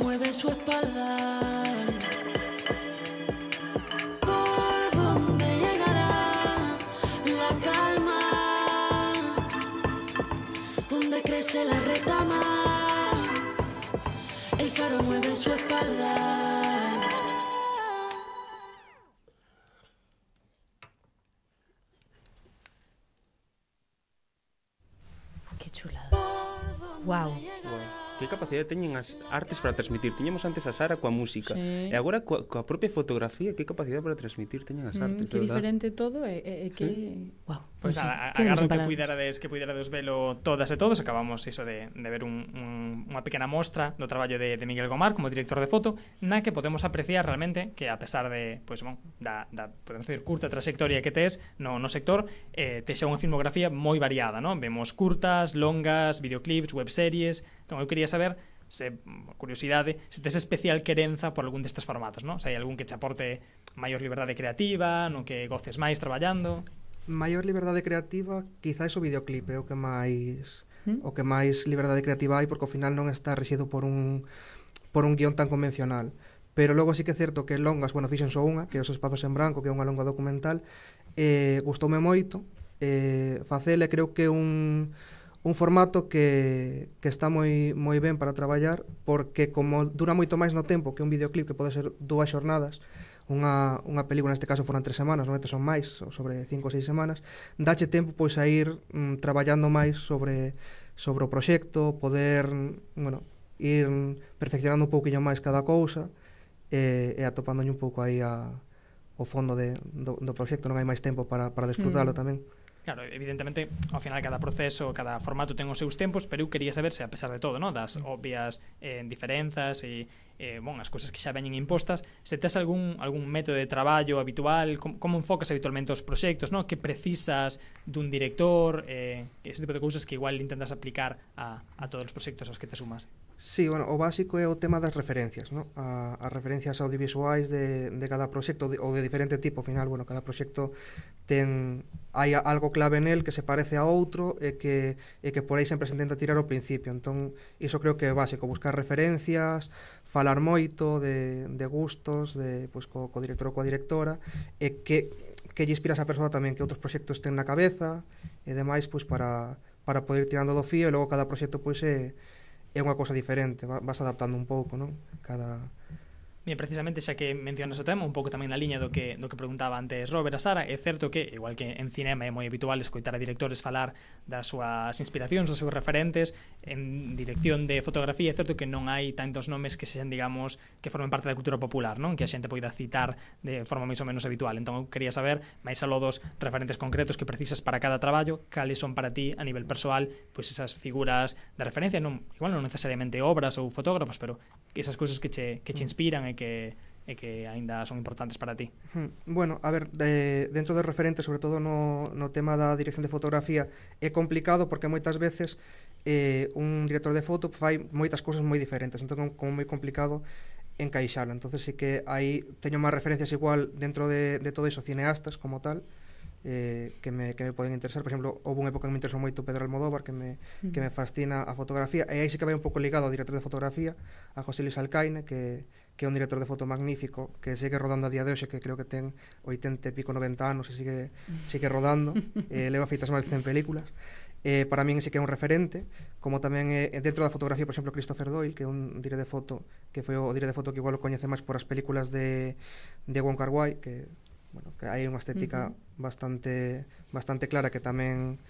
H: mueve su espalda. ¿Por dónde llegará la calma? ¿Dónde crece la retama? El faro mueve su espalda.
C: capacidade teñen as artes para transmitir. Tiñemos antes a Sara coa música.
B: Sí.
C: E agora coa, coa propia fotografía, que capacidade para transmitir teñen as
B: mm,
C: artes, mm, Que
B: diferente todo e, e, e que... Sí. Wow.
F: Pois
B: pues, pues
F: nada, sí,
B: agarro
F: que puiderades, que puiderades velo todas e todos. Acabamos iso de, de ver un, un, unha pequena mostra do traballo de, de Miguel Gomar como director de foto, na que podemos apreciar realmente que a pesar de, pois, pues, bon, da, da, podemos decir, curta trayectoria que tes no, no sector, eh, texa unha filmografía moi variada, non? Vemos curtas, longas, videoclips, webseries... Entón, eu quería saber se curiosidade, se tes especial querenza por algún destes formatos, non? Se hai algún que te aporte maior liberdade creativa, non que goces máis traballando
G: maior liberdade creativa quizás o videoclipe o que máis
B: ¿Mm?
G: o que máis liberdade creativa hai porque ao final non está rexido por un por un guión tan convencional pero logo sí que é certo que longas, bueno, fixen só unha, que é os espazos en branco, que é unha longa documental, eh, gustoume moito, eh, facele creo que un, un formato que, que está moi, moi ben para traballar, porque como dura moito máis no tempo que un videoclip que pode ser dúas xornadas, unha, unha película, neste caso foran tres semanas, normalmente son máis, sobre cinco ou seis semanas, dache tempo pois a ir mm, traballando máis sobre sobre o proxecto, poder, mm, bueno, ir perfeccionando un pouquiño máis cada cousa e, e atopándolle un pouco aí a, o fondo de, do, do proxecto, non hai máis tempo para, para desfrutalo
B: mm.
G: tamén.
F: Claro, evidentemente, ao final cada proceso, cada formato ten os seus tempos, pero eu quería saber se a pesar de todo, no, das mm. obvias eh, diferenzas e, eh, bon, as cousas que xa veñen impostas, se tes algún, algún método de traballo habitual, com, como enfocas habitualmente os proxectos, no? que precisas dun director, eh, ese tipo de cousas que igual intentas aplicar a, a todos os proxectos aos que te sumas.
G: Sí, bueno, o básico é o tema das referencias, no? a, as referencias audiovisuais de, de cada proxecto de, ou de diferente tipo, ao final, bueno, cada proxecto ten hai algo clave nel que se parece a outro e que, e que por aí sempre se intenta tirar ao principio entón, iso creo que é básico buscar referencias falar moito de, de gustos, de pois co, co director ou coa directora e que que lle inspira a esa persoa tamén que outros proxectos ten na cabeza e demais pois para para poder tirando do fío e logo cada proxecto pois é é unha cosa diferente, vas adaptando un pouco, non? Cada
F: E precisamente xa que mencionas o tema, un pouco tamén na liña do que do que preguntaba antes Robert a Sara, é certo que igual que en cinema é moi habitual escoitar a directores falar das súas inspiracións, dos seus referentes, en dirección de fotografía é certo que non hai tantos nomes que sexan, digamos, que formen parte da cultura popular, non? Que a xente poida citar de forma máis ou menos habitual. Entón eu quería saber máis aló dos referentes concretos que precisas para cada traballo, cales son para ti a nivel persoal, pois esas figuras de referencia, non igual non necesariamente obras ou fotógrafos, pero esas cousas que che que che mm. inspiran e que e que aínda son importantes para ti.
G: Bueno, a ver, de, dentro de referentes, sobre todo no, no tema da dirección de fotografía, é complicado porque moitas veces eh, un director de foto fai moitas cousas moi diferentes, entón como moi complicado encaixalo. Entonces sí que aí teño máis referencias igual dentro de, de todo iso, cineastas como tal, eh, que, me, que me poden interesar. Por exemplo, houve unha época que me interesou moito Pedro Almodóvar, que me, mm. que me fascina a fotografía, e aí sí que vai un pouco ligado ao director de fotografía, a José Luis Alcaine, que, que é un director de foto magnífico, que segue rodando a día de hoxe, que creo que ten 80 e pico 90 anos e sigue, sigue rodando, *laughs* eh, leva feitas máis de 100 películas, eh, para min sí que é un referente, como tamén eh, dentro da fotografía, por exemplo, Christopher Doyle, que é un dire de foto, que foi o dire de foto que igual o coñece máis por as películas de, de Wong Kar Wai, que, bueno, que hai unha estética uh -huh. bastante, bastante clara que tamén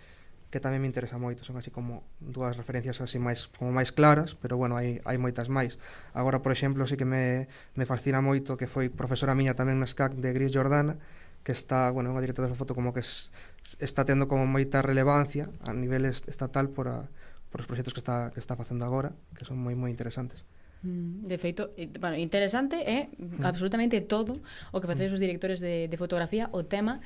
G: que tamén me interesa moito, son así como dúas referencias así máis como máis claras, pero bueno, hai, hai moitas máis. Agora, por exemplo, sí que me, me fascina moito que foi profesora miña tamén na SCAC de Gris Jordana, que está, bueno, unha directora de foto como que es, está tendo como moita relevancia a nivel estatal por, a, por os proxectos que está, que está facendo agora, que son moi moi interesantes.
B: Mm, de feito, eh, bueno, interesante é eh? absolutamente todo o que facedes os directores de, de fotografía, o tema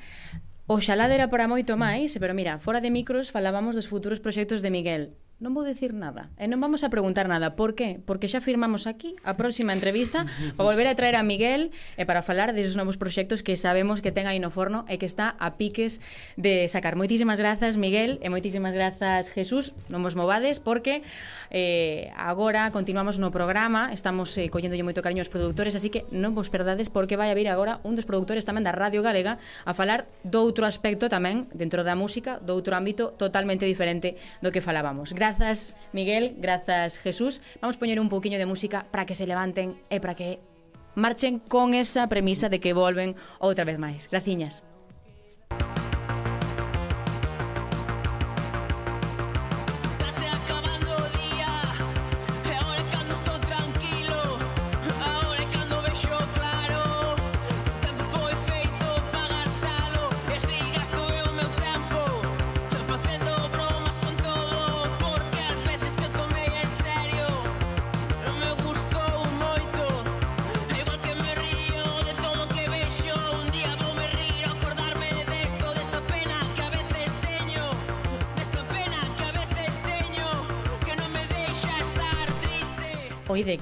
B: Oxalá dera para moito máis, pero mira, fora de micros falábamos dos futuros proxectos de Miguel non vou dicir nada. E non vamos a preguntar nada. Por qué? Porque xa firmamos aquí a próxima entrevista para volver a traer a Miguel e para falar deses novos proxectos que sabemos que ten aí no forno e que está a piques de sacar. Moitísimas grazas, Miguel, e moitísimas grazas, Jesús. Non vos movades porque eh, agora continuamos no programa. Estamos eh, colléndolle moito cariño aos produtores, así que non vos perdades porque vai a vir agora un dos produtores tamén da Radio Galega a falar doutro aspecto tamén dentro da música, doutro ámbito totalmente diferente do que falábamos. Grazas, Miguel, grazas, Jesús. Vamos poñer un pouquiño de música para que se levanten e para que marchen con esa premisa de que volven outra vez máis. Graciñas.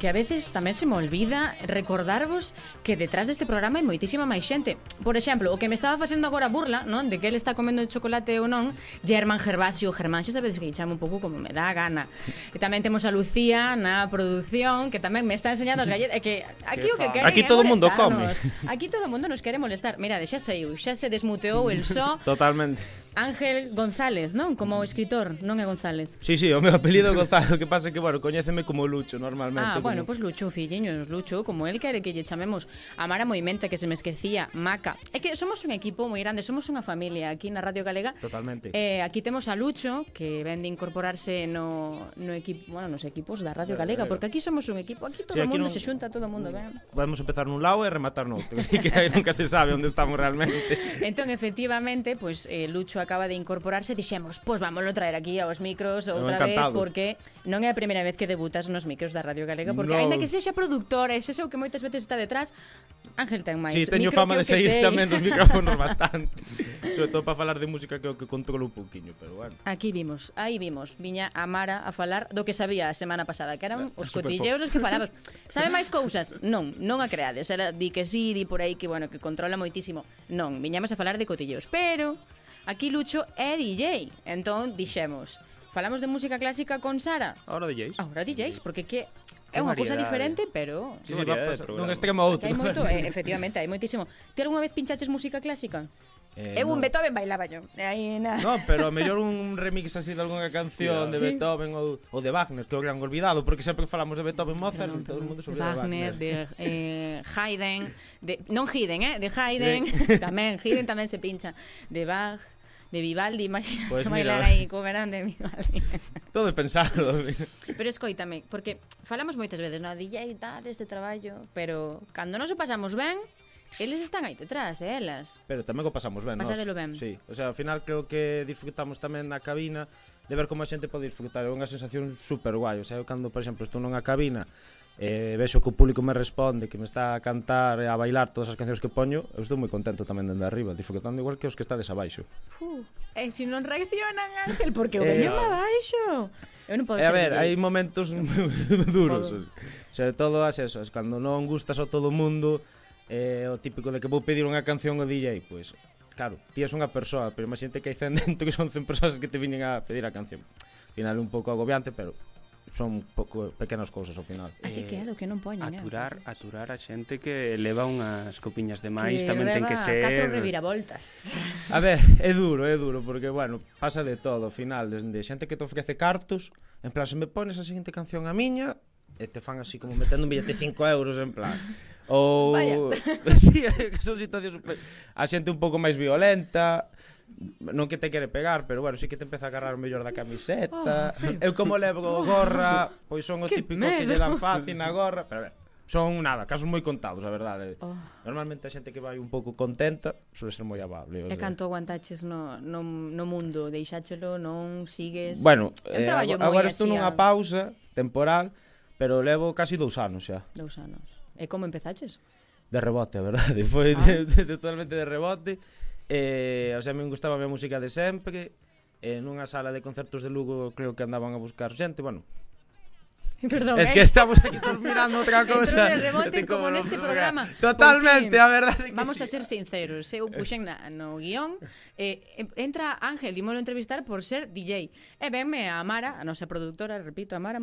B: que a veces tamén se me olvida recordarvos que detrás deste programa hai moitísima máis xente. Por exemplo, o que me estaba facendo agora burla, non, de que ele está comendo chocolate ou non, Germán Gervasio, Germán, xa sabedes que lle chamo un pouco como me dá a gana. E tamén temos a Lucía na produción, que tamén me está enseñando as galletas, que aquí o que queren
I: Aquí todo o mundo
B: come. Aquí todo o mundo nos quere molestar. Mira, xa saiu, xa se desmuteou el *laughs* só.
I: Totalmente.
B: Ángel González, non? Como escritor, non é González.
I: Sí, sí, o meu apelido é González, o que pasa é que, bueno, coñéceme como Lucho normalmente.
B: Ah,
I: como...
B: bueno, pois pues Lucho, filliños, Lucho, como el quere que lle chamemos a Mara Moimenta, que se me esquecía, Maca. É que somos un equipo moi grande, somos unha familia aquí na Radio Galega.
I: Totalmente.
B: Eh, aquí temos a Lucho, que ven de incorporarse no, no equipo, bueno, nos equipos da Radio eh, Galega, eh, porque aquí somos un equipo, aquí todo o
I: sí,
B: mundo
I: non...
B: se xunta, todo o mundo, mm, ben.
I: Podemos empezar nun lado e rematar noutro, *laughs* así que nunca se sabe onde estamos realmente.
B: entón, efectivamente, pois pues, eh, Lucho acaba de incorporarse, dixemos, pois vámoslo traer aquí aos micros outra vez,
I: encantado.
B: porque non é a primeira vez que debutas nos micros da Radio Galega, porque
I: no.
B: aínda que sexa productora, e sexa o que moitas veces está detrás, Ángel ten máis.
I: Sí, teño
B: micro
I: fama de seguir tamén dos micrófonos *laughs* bastante. Sobre todo para falar de música que o que controlo un pouquiño, pero bueno.
B: Aquí vimos, aí vimos, viña a Mara a falar do que sabía a semana pasada, que eran ah,
I: os
B: cotilleos os que falamos. *laughs* Sabe máis cousas? Non, non a creades. Era di que sí, di por aí que, bueno, que controla moitísimo. Non, viñamos a falar de cotilleos, pero Aquí Lucho é DJ, entón dixemos, falamos de música clásica con Sara?
C: Ahora DJs.
B: Ahora DJs, porque que é unha cousa diferente, pero...
I: Sí, sí, va pasar dun extremo a outro.
B: Hai moito, eh, efectivamente, hai moitísimo. Ti algunha vez pinchaches música clásica?
I: Eh,
B: eu un. Beethoven bailaba yo. Aí na.
I: No, pero a mellor un remix así de algunha canción yeah. de
B: sí.
I: Beethoven ou, ou de Wagner, que o gran olvidado, porque sempre que falamos de Beethoven, Mozart,
B: no, no,
I: todo o mundo se olvida Wagner, de
B: Wagner, de eh, Haydn, de non Haydn, eh, de Haydn, de... tamén Haydn tamén se pincha, de Bach, de Vivaldi, *laughs* imagínate
I: pues
B: bailar
I: mira.
B: aí, comerán de Vivaldi. *laughs*
I: Todo pensado. *laughs*
B: Pero escoítame, porque falamos moitas veces, no, DJ tal, este traballo, pero cando nos se pasamos ben, Eles están aí detrás, eh, elas.
I: Pero tamén o pasamos ben,
B: Pasadelo ben.
I: Sí, o sea, ao final creo que disfrutamos tamén na cabina de ver como a xente pode disfrutar. É unha sensación super guai. O sea, eu cando, por exemplo, estou nunha cabina eh, vexo que o público me responde, que me está a cantar e a bailar todas as cancións que poño, eu estou moi contento tamén dende arriba, disfrutando igual que os que estades abaixo.
B: Fu, e se si non reaccionan, Ángel, porque eu
I: eh,
B: veño abaixo. Eu non podo
I: eh, A ver, hai momentos *laughs* duros.
B: Podo.
I: Sobre todo as esas, cando non gustas a todo o mundo, eh, o típico de que vou pedir unha canción ao DJ, pois, pues, claro, ti és unha persoa, pero imagínate que hai 100 *laughs* dentro que son 100 persoas que te viñen a pedir a canción. Final un pouco agobiante, pero son pouco, pequenas cousas ao final.
B: Ah, así que eh, é do que non poñen. Eh,
C: aturar, eh. aturar a xente que leva unhas copiñas de máis
B: que
C: tamén ten que ser...
B: catro reviravoltas.
I: A ver, é duro, é duro, porque, bueno, pasa de todo ao final, desde xente que te ofrece cartos, en plan, se me pones a seguinte canción a miña, e te fan así como metendo un billete de 5 euros en plan ou *laughs* sí, que *laughs* son situacións a xente un pouco máis violenta non que te quere pegar, pero bueno, sí que te empeza a agarrar o mellor da camiseta. Oh, eu como levo gorra, pois son o
B: que
I: típico
B: medo.
I: que lle dan fácil na gorra, pero a ver, son nada, casos moi contados, a verdade.
B: Oh.
I: Normalmente a xente que vai un pouco contenta suele ser moi amable.
B: E canto aguantaches no, no, no mundo? Deixáchelo, non sigues...
I: Bueno, eh, agora estou nunha pausa temporal, pero levo casi dous anos xa.
B: Dous anos. E como empezaches?
I: De rebote, a verdade. *laughs* Foi
B: ah.
I: de, de, de, totalmente de rebote. Eh, o sea, me gustaba a música de sempre, eh, nunha sala de concertos de Lugo creo que andaban a buscar xente, bueno, *laughs*
B: Perdón,
I: es
B: eh?
I: que estamos aquí *laughs* mirando outra cousa.
B: Entro de rebote *laughs*
I: como,
B: como neste programa.
I: Totalmente,
B: pues, sí,
I: a verdade que
B: Vamos
I: sí.
B: a ser sinceros, eh, eu puxen na, no guión, eh, entra Ángel, imolo entrevistar por ser DJ. E venme a Mara, a nosa productora, repito, a Mara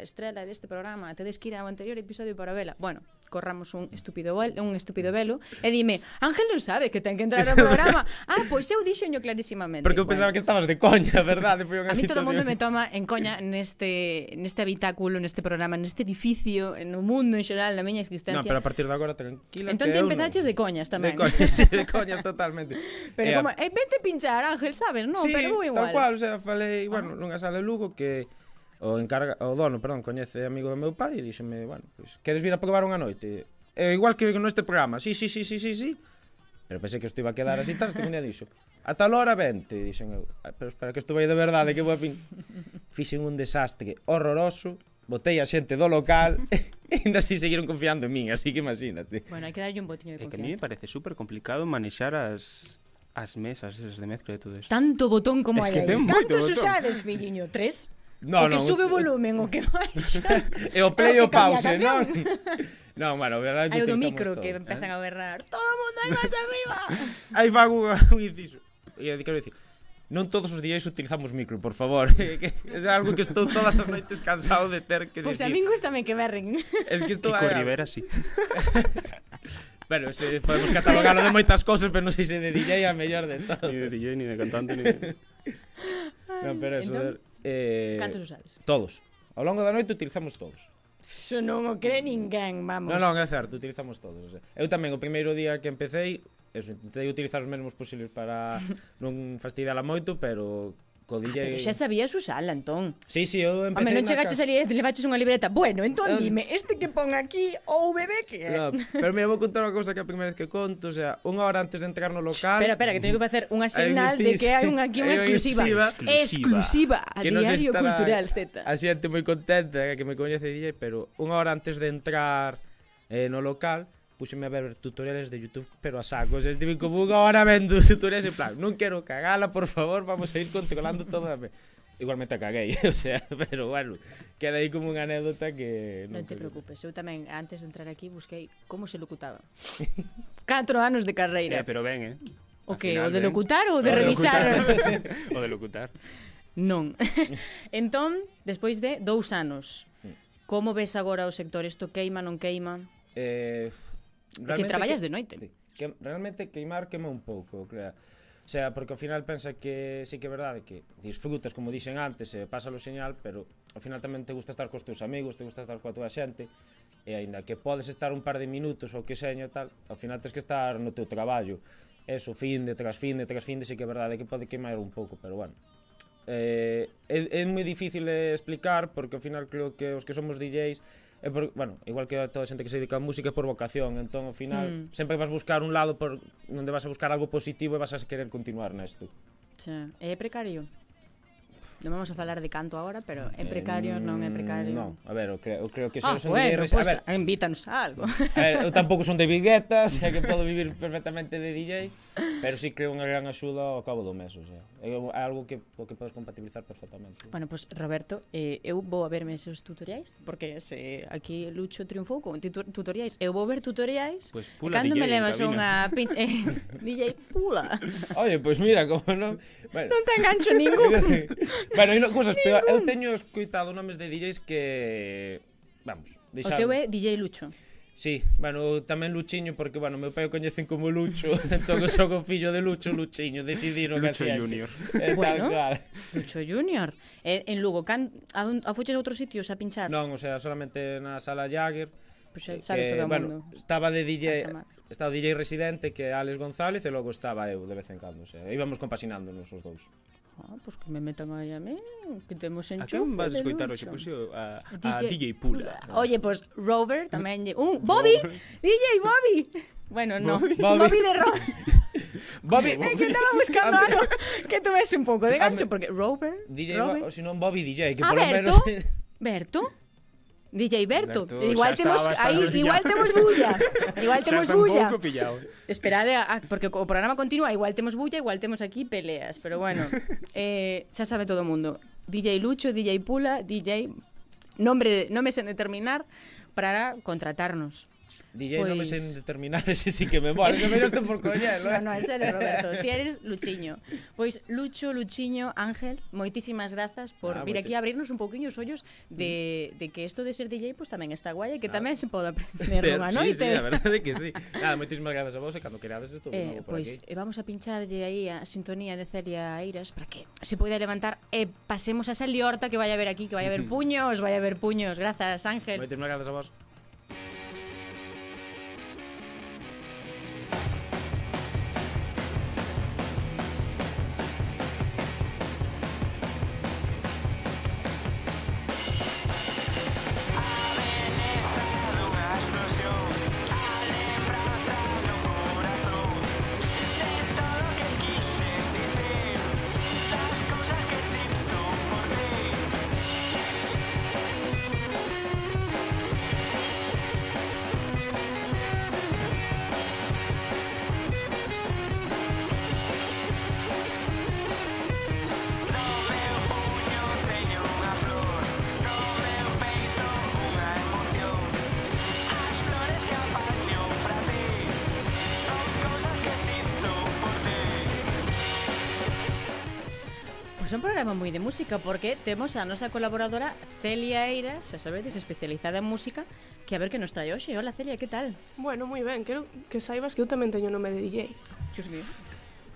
B: estrela deste programa, tedes que ir ao anterior episodio para vela. Bueno, corramos un estúpido velo, un estúpido velo e dime, Ángel non sabe que ten que entrar ao programa. *laughs* ah, pois eu dixeño clarísimamente.
I: Porque eu bueno. pensaba que estabas de coña, *laughs* verdade? Foi unha
B: a mí todo o mundo me toma en coña neste neste habitáculo, neste programa, neste edificio, no mundo en xeral, na miña existencia.
I: No, pero a partir de agora tranquila
B: entón,
I: que eu
B: empezaches de coñas tamén.
I: De coñas, *laughs* sí, de coñas totalmente.
B: Pero
I: eh,
B: como, eh, vente pinchar, Ángel, sabes? Non,
I: sí,
B: pero igual.
I: tal cual, o sea, falei, bueno, ah. nunha sala de Lugo que o, encarga, o dono, perdón, coñece amigo do meu pai e díxome, bueno, pois, pues, queres vir a probar unha noite? E, igual que neste programa, sí, sí, sí, sí, sí, sí. Pero pensei que isto iba a quedar así, tal, este día dixo, a tal hora vente, dixen eu, ah, pero espera que estuve de verdade, que boa fin. *laughs* Fixen un desastre horroroso, botei a xente do local, *laughs* e ainda así seguiron confiando en min, así que imagínate.
B: Bueno, hai que darlle un botiño de confianza.
C: É que a mí me parece super complicado manexar as as mesas esas de mezcla de todo isto.
B: Tanto botón como
C: es
B: hai
C: que ten aí.
B: Cantos usades, filliño? Tres?
I: No,
B: o que
I: non,
B: sube o volumen, o que baixa. *laughs*
I: e o play o pause, non? *laughs* non, bueno, verdade
B: Hai o do micro
I: todo,
B: que empezan eh. a berrar. Todo o mundo aí máis arriba. *laughs*
I: aí fago un inciso. E quero dicir, non todos os días utilizamos micro, por favor. é algo que estou todas as noites cansado de ter que
B: pues
I: dicir.
B: Pois a min gustame que berren.
I: Es que estou
C: Kiko
I: a...
C: Rivera, sí.
I: bueno, se podemos catalogarlo de moitas cousas, pero non sei se de DJ a mellor de todo.
C: ni de DJ, ni de cantante, ni de...
I: No, pero eso,
B: entón...
I: Eh,
B: Cantos usades?
I: Todos. Ao longo da noite utilizamos todos.
B: Se non o cree ninguén, vamos.
I: Non, non, é certo, utilizamos todos. Eu tamén, o primeiro día que empecéi, eso, intentei utilizar os mesmos posibles para *laughs* non fastidiala moito, pero co DJ...
B: Ah, pero xa sabías usala, entón.
I: Sí, sí, eu empecé...
B: Home, non chegaches ali e levaches unha libreta. Bueno, entón
I: ah.
B: dime, este que pon aquí ou oh, bebé que é?
I: No, pero mira, vou contar unha cousa que a primeira vez que conto, o sea, unha hora antes de entrar no local...
B: Espera, espera, que teño que facer unha señal de que hai *laughs* unha aquí unha exclusiva.
I: exclusiva.
B: Exclusiva, a
I: que
B: Diario
I: estará,
B: Cultural Z.
I: A xente moi contenta que me coñece DJ, pero unha hora antes de entrar eh, no local, puxeme a ver tutoriales de YouTube, pero a sacos. Estive como unha hora vendo *laughs* tutoriales en plan, non quero cagala, por favor, vamos a ir controlando todo. a... Igualmente a caguei, *laughs* o sea, pero bueno, queda aí como unha anécdota que...
B: Non, non
I: te
B: preocupes, eu tamén antes de entrar aquí busquei como se locutaba. *laughs* 4 anos de carreira.
C: Eh, pero ben, eh.
B: O que? O de locutar ou de
C: o
B: revisar?
C: De o de locutar.
B: Non. entón, despois de dous anos,
I: mm.
B: como ves agora o sector? Isto queima, non queima?
I: Eh,
B: Realmente que traballas que, de noite.
I: Que, realmente queimar quema un pouco, claro. O sea, porque ao final pensa que sí que é verdade que disfrutas, como dixen antes, e pasa o señal, pero ao final tamén te gusta estar cos teus amigos, te gusta estar coa tua xente, e aínda que podes estar un par de minutos ou que seña tal, ao final tens que estar no teu traballo. Eso, fin de tras fin de tras fin de, sí que é verdade que pode queimar un pouco, pero bueno. Eh, é, é moi difícil de explicar porque ao final creo que os que somos DJs é por, bueno, igual que toda a xente que se dedica a música é por vocación, entón ao final
B: mm.
I: sempre vas buscar un lado por onde vas a buscar algo positivo e vas a querer continuar nesto.
B: Xa, é precario. Non vamos a falar de canto agora, pero é eh, precario,
I: eh,
B: non é precario.
I: Non, a ver, eu creo, eu creo que se
B: ah,
I: son
B: bueno, pues,
I: a pois, ver, ah,
B: invítanos a algo.
I: A ver, eu tampouco son de Guetta, xa *laughs* que podo vivir perfectamente de DJ, pero si sí creo unha gran axuda ao cabo do mes, o sea. Eh, é algo que o que podes compatibilizar perfectamente.
B: Bueno, pois pues, Roberto, eh, eu vou a verme esos tutoriais, porque se aquí Lucho triunfou con tutoriais, eu vou ver tutoriais.
C: Pois
B: pues
C: pula
B: cando
C: DJ,
B: me levas unha pinche *laughs* *laughs* eh, DJ pula.
I: Oye, pois pues mira como non, bueno.
B: non te engancho ningún. *laughs*
I: bueno, e non cousas peor. Eu teño escoitado nomes de DJs que vamos, deixar.
B: O teu é DJ Lucho.
I: Sí, bueno, tamén Luchiño porque, bueno, meu pai o coñecen como Lucho. *laughs* *laughs* Entón eu sou o fillo de Lucho Luchiño decidiron
C: Lucho
I: así
C: Junior. *laughs*
I: Eh,
B: bueno,
I: claro.
B: Lucho Junior. Eh, en Lugo, can, a, un, a fuches a outros sitios a pinchar?
I: Non, o sea, solamente na sala Jagger
B: pois
I: pues,
B: sabe que, todo o
I: bueno,
B: mundo.
I: estaba de DJ estaba DJ residente que Alex González e logo estaba eu de vez en cando, o sea, íbamos compasinándonos os dous.
B: Ah, pois que me metan aí a mí, que temos enchufe.
C: A quen vas escoitar hoxe? Pois a, a
B: DJ,
C: DJ Pula.
B: Oye, pois pues, Rover tamén... *laughs* Un, Bobby! DJ Bobby! Bueno, no. Bobby,
I: Bobby
B: de Rover.
I: Bobby, *laughs* *laughs*
B: Bobby. Eh, que estaba buscando algo que tuvese un pouco de gancho, porque Rover...
I: DJ
B: Rover.
I: Bo, si non Bobby DJ, que
B: ah,
I: por
B: lo
I: menos...
B: Berto? DJ Berto,
C: Berto
B: igual temos aí, igual temos bulla. *laughs* Igual temos bulla. Esperade a, a, porque o programa continúa, igual temos bulla, igual temos aquí peleas, pero bueno, *laughs* eh, xa sabe todo o mundo. DJ Lucho, DJ Pula, DJ nombre, nome sen determinar para contratarnos.
I: DJ non me
B: pois
I: sen determinar *laughs* ese sí que me mola. non me estou por coñelo. *laughs* Eh?
B: No, no, ese era Roberto, ti eres *laughs* Luchiño. Pois Lucho, Luchiño, Ángel, moitísimas grazas por
I: ah,
B: vir aquí a abrirnos un pouquiño os ollos de, de que isto de ser DJ pois pues, tamén está guai e que ah. tamén se pode aprender nunha noite.
I: Sí, sí, a verdade que sí. Nada, moitísimas grazas a vos e cando querades estou
B: eh,
I: por
B: pois,
I: aquí.
B: Pois vamos a pincharlle aí a sintonía de Celia Eiras para que se poida levantar e pasemos a esa liorta que vai a ver aquí, que vai a ver puños, vai a ver puños. Grazas, Ángel.
I: Moitísimas grazas a vos.
B: falaba moi de música porque temos a nosa colaboradora Celia Eiras, xa sabedes, especializada en música, que a ver que nos trae hoxe. Hola Celia, que tal?
J: Bueno, moi ben, quero que saibas que eu tamén teño nome de DJ.
B: Dios mío.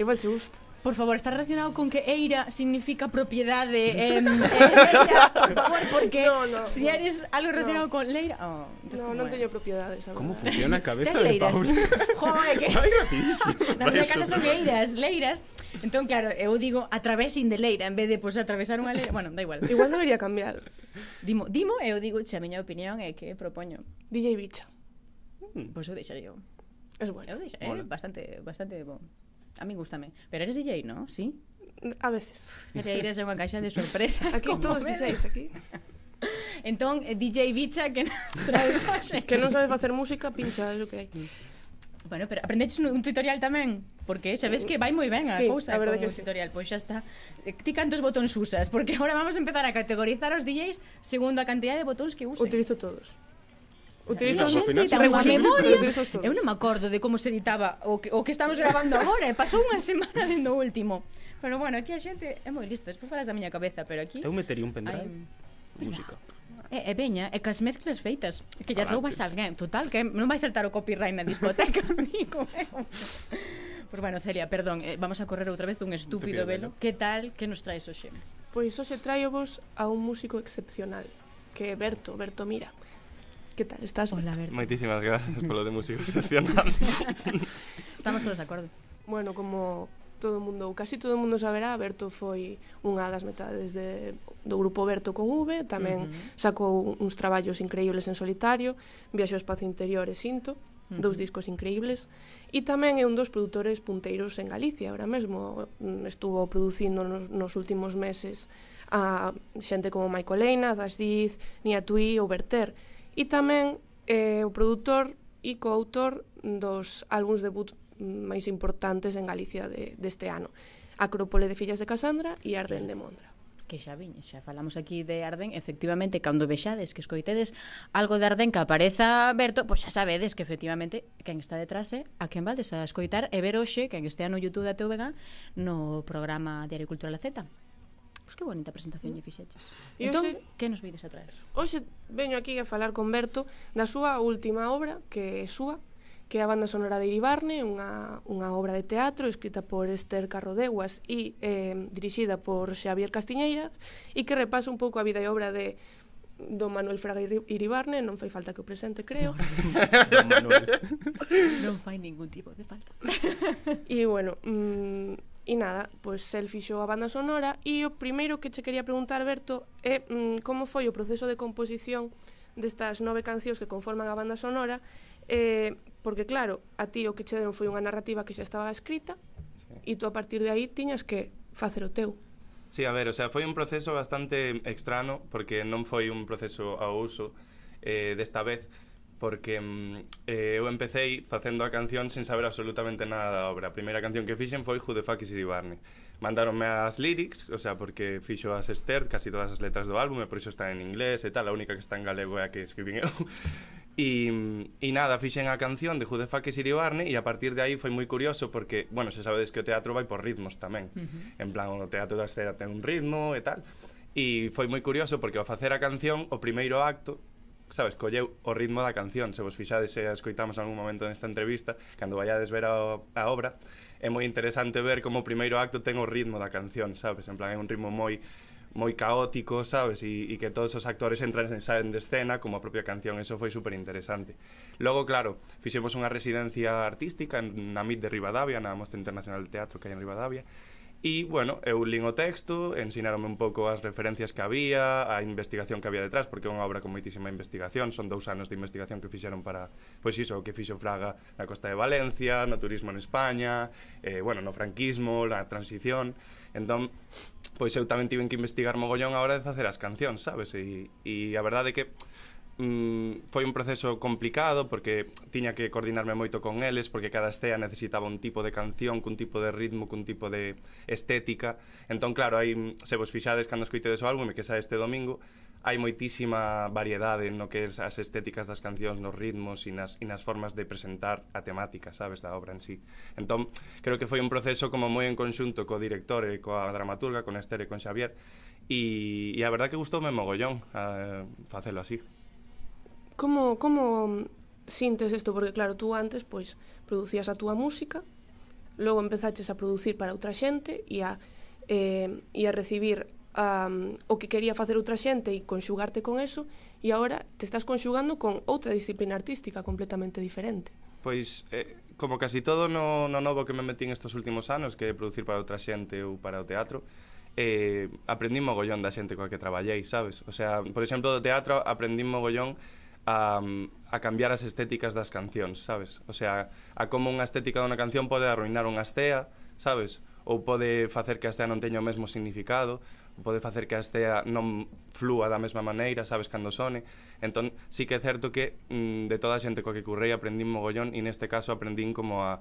J: Igual che gusta.
B: Por favor, está relacionado con que eira significa propiedade em, eh, *laughs* por favor, porque
J: no, no,
B: si eres algo relacionado
J: no.
B: con leira... Oh,
J: no, non teño propiedades.
I: Como funciona a cabeza de Paula? *laughs*
B: Joder, que...
I: Vai rapidísimo.
B: Na *laughs* miña casa son leiras, leiras. Entón, claro, eu digo atravesing de leira en vez de pues, atravesar unha leira. Bueno, da igual.
J: Igual debería cambiar.
B: Dimo, dimo eu digo, che, a miña opinión é que propoño.
J: DJ Bicha. Hmm.
B: Pois pues eu deixaría.
J: Es bueno.
B: Eu deixaría, bueno. bastante, bastante bon. A mí gustame. Pero eres DJ, ¿no? Sí.
J: A veces.
B: Eres unha caixa de sorpresas. *laughs*
J: aquí todos DJs, aquí.
B: Entón, eh, DJ Bicha que non *laughs* traes hoxe.
J: que non sabe facer música, pincha, é o que hai.
B: Bueno, pero aprendeches un, un tutorial tamén, porque eh, xa ves que vai moi ben a
J: sí,
B: cousa
J: a
B: con
J: que
B: o
J: sí.
B: tutorial, pois xa está. Eh, ti cantos botóns usas? Porque *laughs* agora vamos a empezar a categorizar os DJs segundo a cantidad de botóns que usen.
J: Utilizo todos.
B: Utiliza
I: os
B: memoria. Eu non me acordo de como se editaba o que, o que estamos grabando agora. E eh, Pasou unha *laughs* semana dentro o último. Pero bueno, aquí a xente é moi lista. Despois falas da miña cabeza, pero aquí...
C: Eu metería un pendrive. Música.
B: E, e veña, e cas mezclas feitas Que
C: lle
B: roubas a alguén, total, que non vai saltar o copyright na discoteca *laughs* amigo, Pois bueno, Celia, perdón eh, Vamos a correr outra vez un estúpido velo Que tal, que nos traes hoxe?
J: Pois hoxe traio vos a un músico excepcional Que é Berto, Berto Mira Que tal? Estás
B: Hola, Berto.
K: Moitísimas gracias polo de música *laughs* excepcional.
B: Estamos todos de acordo.
J: Bueno, como todo o mundo, ou casi todo o mundo saberá, Berto foi unha das metades de, do grupo Berto con V, tamén uh -huh. sacou uns traballos increíbles en solitario, viaxou ao espacio interior e Sinto, Uh -huh. dous discos increíbles e tamén é un dos produtores punteiros en Galicia ahora mesmo mm, estuvo producindo nos, nos últimos meses a xente como Michael Leina, Dash Diz, Nia Tui ou Berter E tamén é eh, o produtor e coautor dos álbums debut máis importantes en Galicia de, deste ano. Acrópole de Fillas de Casandra e Arden de Mondra
B: que xa viñe, xa falamos aquí de Arden, efectivamente, cando vexades que escoitedes algo de Arden que apareza Berto, pois xa sabedes que efectivamente quen está detrás é a quen valdes a escoitar e ver hoxe, quen estea no YouTube da TVG no programa Diario Cultural Z. Pois que bonita presentación lle fixeches.
J: E
B: entón,
J: hoxe,
B: que nos vides a traer?
J: Hoxe veño aquí a falar con Berto da súa última obra, que é súa, que é a banda sonora de Iribarne, unha, unha obra de teatro escrita por Esther Carrodeguas e eh, dirixida por Xavier Castiñeira e que repasa un pouco a vida e obra de do Manuel Fraga Iribarne, non fai falta que o presente, creo. *laughs*
B: non fai ningún tipo de falta. *laughs*
J: E bueno, mm, E nada, pois el fixou a banda sonora e o primeiro que che quería preguntar, Berto, é mm, como foi o proceso de composición destas nove cancións que conforman a banda sonora, eh, porque claro, a ti o que che deron foi unha narrativa que xa estaba escrita sí. e tú a partir de aí tiñas que facer o teu.
K: Sí, a ver, o sea, foi un proceso bastante extraño porque non foi un proceso ao uso eh, desta vez porque mm, eh, eu empecéi facendo a canción sen saber absolutamente nada da obra. A primeira canción que fixen foi Who the fuck is Eddie Barney. Mandaronme as lyrics, o sea, porque fixo as Esther, casi todas as letras do álbum, e por iso están en inglés e tal, a única que está en galego é a que escribín *laughs* eu. E, mm, e nada, fixen a canción de Who the fuck is Barney e a partir de aí foi moi curioso porque, bueno, se sabedes que o teatro vai por ritmos tamén. Uh -huh. En plan, o teatro da escena ten un ritmo e tal. E foi moi curioso porque ao facer a canción, o primeiro acto sabes, colleu o ritmo da canción. Se vos fixades e a escoitamos algún momento nesta entrevista, cando vayades ver a, a obra, é moi interesante ver como o primeiro acto ten o ritmo da canción, sabes? En plan, é un ritmo moi moi caótico, sabes? E, e que todos os actores entran e saen de escena como a propia canción, eso foi super interesante. Logo, claro, fixemos unha residencia artística na MIT de Rivadavia, na Mostra Internacional de Teatro que hai en Rivadavia, E, bueno, eu lin o texto, ensinaronme un pouco as referencias que había, a investigación que había detrás, porque é unha obra con moitísima investigación, son dous anos de investigación que fixeron para, pois iso, o que fixo Fraga na costa de Valencia, no turismo en España, eh, bueno, no franquismo, na transición, entón, pois eu tamén tiven que investigar mogollón a hora de facer as cancións, sabes? E, e a verdade é que mm, foi un proceso complicado porque tiña que coordinarme moito con eles porque cada estea necesitaba un tipo de canción cun tipo de ritmo, cun tipo de estética entón claro, aí se vos fixades cando escoitedes o álbum e que xa este domingo hai moitísima variedade no que es as estéticas das cancións, nos ritmos e nas, e nas formas de presentar a temática, sabes, da obra en sí. Entón, creo que foi un proceso como moi en conxunto co director e coa dramaturga, con Esther e con Xavier, e, e a verdad que gustoume mogollón uh, facelo así.
J: Como, como sintes isto? Porque claro, tú antes pois producías a túa música, logo empezaches a producir para outra xente e a, eh, e a recibir um, o que quería facer outra xente e conxugarte con eso e agora te estás conxugando con outra disciplina artística completamente diferente.
K: Pois, eh, como casi todo no, no novo que me metí estes últimos anos, que é producir para outra xente ou para o teatro, eh, aprendí mogollón da xente coa que traballei, sabes? O sea, por exemplo, do teatro aprendí mogollón a, a cambiar as estéticas das cancións, sabes? O sea, a como unha estética dunha canción pode arruinar unha estea, sabes? Ou pode facer que a estea non teña o mesmo significado, ou pode facer que a estea non flúa da mesma maneira, sabes, cando sone. Entón, sí que é certo que mm, de toda a xente coa que currei aprendín mogollón e neste caso aprendín como a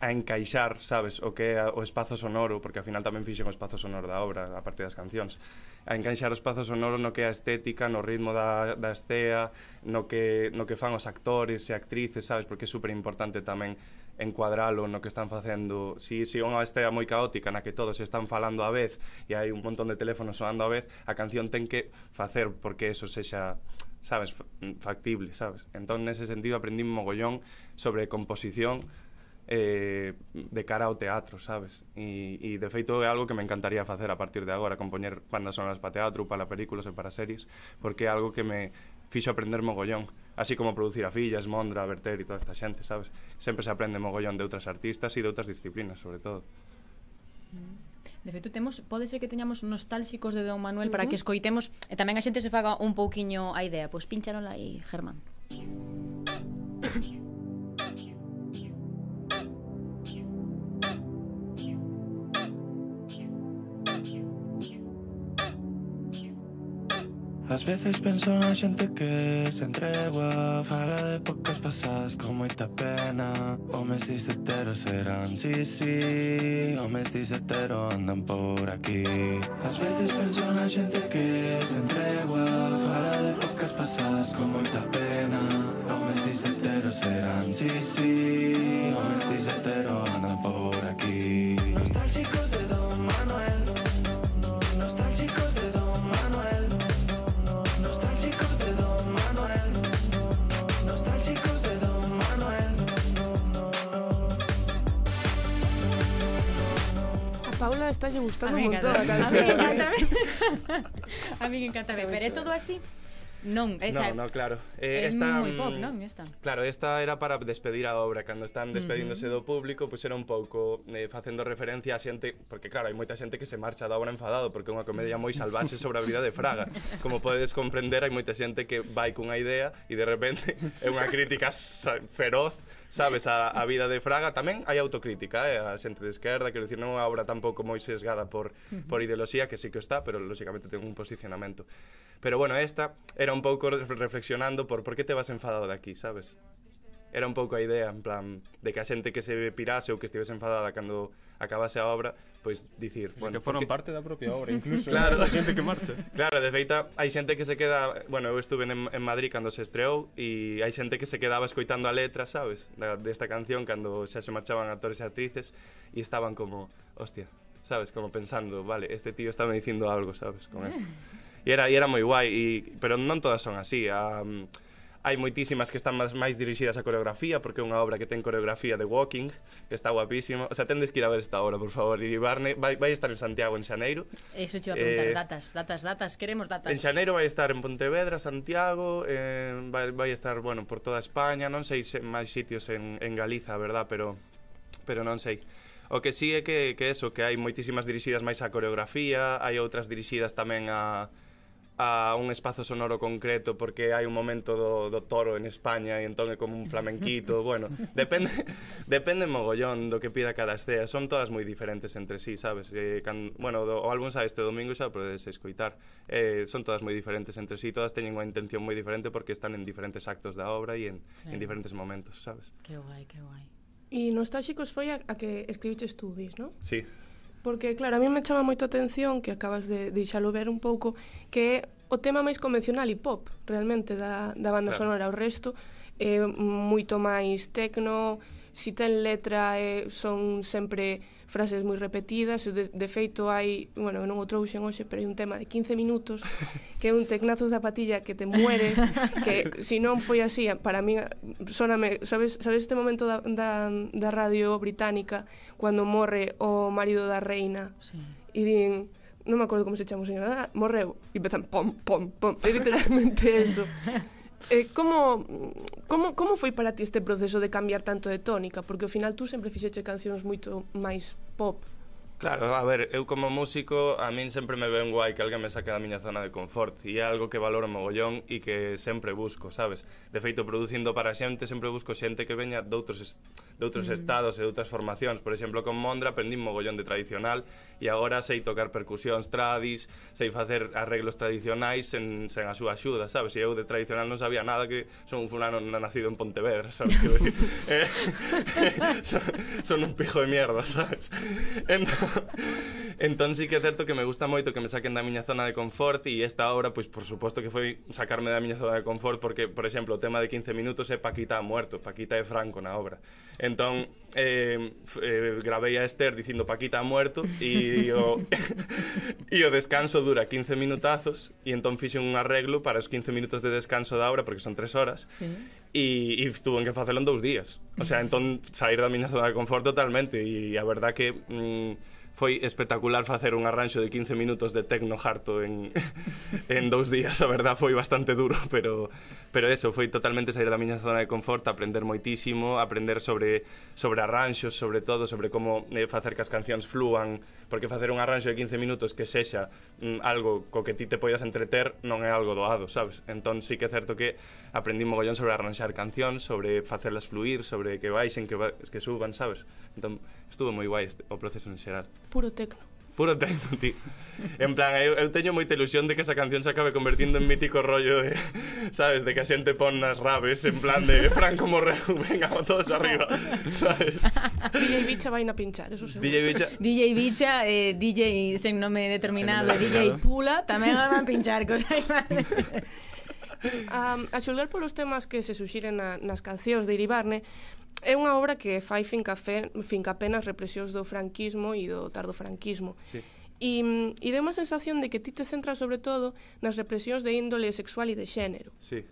K: a encaixar, sabes, o que é o espazo sonoro, porque ao final tamén fixen o espazo sonoro da obra, a parte das cancións, a encaixar o espazo sonoro no que é a estética, no ritmo da, da estea, no que, no que fan os actores e actrices, sabes, porque é super importante tamén encuadralo no que están facendo. Si, si unha estea moi caótica na que todos están falando á vez e hai un montón de teléfonos soando á vez, a canción ten que facer porque eso sexa sabes, factible, sabes? Entón, nese sentido, aprendí un mogollón sobre composición, eh, de cara ao teatro, sabes? E, e de feito é algo que me encantaría facer a partir de agora, compoñer bandas sonoras para teatro, para películas e para series, porque é algo que me fixo aprender mogollón, así como producir a fillas, Mondra, Berter e toda esta xente, sabes? Sempre se aprende mogollón de outras artistas e de outras disciplinas, sobre todo. Mm.
B: De feito, temos, pode ser que teñamos nostálxicos de Don Manuel uh -huh. para que escoitemos e tamén a xente se faga un pouquiño a idea. Pois pincharon aí, Germán. *coughs*
L: Ás veces penso na xente que se entregua Fala de pocas pasadas con moita pena. Homes diseteros serán, sí, sí. Homes disetero andan por aquí. Ás veces penso na xente que se entregua Fala de pocas pasadas con moita pena. Homes diseteros serán, sí, sí. Homes disetero andan por aquí.
J: esta está lle gustando un montón. A
B: mí encanta. a mí encanta. ver, *laughs* Pero é todo así? Non, esa
K: no, no, claro. Eh,
B: é
K: esta,
B: moi
K: mm, pop,
B: non? Esta.
K: Claro, esta era para despedir a obra. Cando están despedíndose uh -huh. do público, pois pues era un pouco eh, facendo referencia a xente... Porque, claro, hai moita xente que se marcha da obra enfadado, porque é unha comedia moi salvaxe sobre a vida de Fraga. Como podedes comprender, hai moita xente que vai cunha idea e de repente *laughs* é unha crítica feroz sabes, a, a vida de Fraga. Tamén hai autocrítica, eh, a xente de esquerda, quero dicir, non é unha obra tampouco moi sesgada por, por ideoloxía, que sí que está, pero lóxicamente ten un posicionamento. Pero bueno, esta era un pouco reflexionando por por que te vas enfadado de aquí, sabes? era un pouco a idea, en plan, de que a xente que se pirase ou que estivese enfadada cando acabase a obra, pois dicir,
C: bueno, que foron
K: porque...
C: parte da propia obra, *laughs* incluso
K: claro,
C: esa xente que marcha.
K: Claro, de feita, hai xente que se queda, bueno, eu estuve en, en Madrid cando se estreou e hai xente que se quedaba escoitando a letra, sabes, desta de, canción cando xa se marchaban actores e actrices e estaban como, hostia, sabes, como pensando, vale, este tío estaba dicindo algo, sabes, con isto. *laughs* E era, e era moi guai, y, pero non todas son así. A, um, hai moitísimas que están máis, máis dirixidas á coreografía porque é unha obra que ten coreografía de walking que está guapísimo. O sea, tendes que ir a ver esta obra por favor, e Barne vai, vai estar en Santiago en Xaneiro.
B: Eso te iba a preguntar,
K: eh,
B: datas, datas, datas. Queremos datas.
K: En Xaneiro vai estar en Pontevedra Santiago, eh, vai, vai estar bueno, por toda España, non sei se máis sitios en, en Galiza, verdad, pero pero non sei. O que sí é que, que eso, que hai moitísimas dirixidas máis á coreografía, hai outras dirixidas tamén a, a un espazo sonoro concreto porque hai un momento do, do toro en España e entón é como un flamenquito, *laughs* bueno, depende *laughs* depende mogollón do que pida cada estea, son todas moi diferentes entre sí, sabes? Eh, can, bueno, do, o álbum xa este domingo xa podedes escoitar. Eh, son todas moi diferentes entre sí, todas teñen unha intención moi diferente porque están en diferentes actos da obra e en,
B: claro.
K: en diferentes momentos, sabes?
B: Que guai, que guai.
J: E Nostálxicos foi a, a que escribiches tú, dis, non?
K: Sí
J: porque claro, a mí me chama moito a atención que acabas de deixalo ver un pouco que é o tema máis convencional e pop realmente da, da banda
K: claro.
J: sonora o resto é moito máis tecno si ten letra eh, son sempre frases moi repetidas de, de feito hai, bueno, non o trouxen hoxe pero hai un tema de 15 minutos *laughs* que é un tecnazo de zapatilla que te mueres *laughs* que se si non foi así para min, soname, sabes, sabes este momento da, da, da radio británica cando morre o marido da reina?
B: Sí.
J: e din non me acordo como se chama o señor, ah, morreu. E empezan pom, pom, pom é literalmente *laughs* eso. Eh, como, como, como foi para ti este proceso de cambiar tanto de tónica? Porque ao final tú sempre fixeche cancións moito máis pop,
K: Claro, a ver, eu como músico a min sempre me ven guai que alguén me saque da miña zona de confort e é algo que valoro mogollón e que sempre busco, sabes? De feito, producindo para xente, sempre busco xente que veña doutros, est doutros
M: mm.
K: estados e doutras formacións. Por exemplo, con Mondra aprendí mogollón de tradicional e agora sei tocar percusións tradis, sei facer arreglos tradicionais sen, sen a súa axuda, sabes? E eu de tradicional non sabía nada que son un fulano non nacido en Pontevedra, sabes? Quero dicir, *laughs* eh, *laughs* son, son un pijo de mierda, *laughs* sabes? Entón, entón sí que é certo que me gusta moito que me saquen da miña zona de confort e esta obra, pois por suposto que foi sacarme da miña zona de confort porque, por exemplo, o tema de 15 minutos é Paquita muerto, Paquita é Franco na obra. Entón, eh, eh, gravei a Esther dicindo Paquita muerto e o, *laughs* e o descanso dura 15 minutazos e entón fixe un arreglo para os 15 minutos de descanso da obra porque son 3 horas
B: sí.
K: e, e tuve que facelo en dous días. O sea, entón sair da miña zona de confort totalmente e a verdad que... Mm, foi espectacular facer un arranxo de 15 minutos de tecno harto en, *laughs* en dous días, a verdad foi bastante duro, *laughs* pero, pero eso, foi totalmente sair da miña zona de confort, aprender moitísimo, aprender sobre, sobre arranxos, sobre todo, sobre como eh, facer que as cancións fluan, porque facer un arranxo de 15 minutos que sexa mm, algo co que ti te poidas entreter non é algo doado, sabes? Entón sí que é certo que aprendí mogollón sobre arranxar cancións, sobre facelas fluir, sobre que baixen, que, que suban, sabes? Entón estuvo moi guai este, o proceso en xeral.
J: Puro tecno.
K: Puro tecno, ti. En plan, eu, eu teño moita ilusión de que esa canción se acabe convertindo en mítico rollo de, sabes, de que a xente pon nas rabes, en plan de Franco Morreu, *laughs* venga, todos arriba, sabes? *laughs*
J: DJ Bicha vai na pinchar, eso seguro.
K: DJ Bicha...
B: DJ Bicha, eh, DJ sen nome determinado,
K: sen nome determinado.
B: DJ Pula, tamén van a pinchar, cosa aí, *laughs*
J: um, a xulgar polos temas que se suxiren na, nas cancións de Iribarne, é unha obra que fai fincafé, finca nas represións do franquismo e do tardofranquismo.
K: Sí.
J: E, e mm, deu unha sensación de que ti te centras sobre todo nas represións de índole sexual e de xénero.
K: Sí.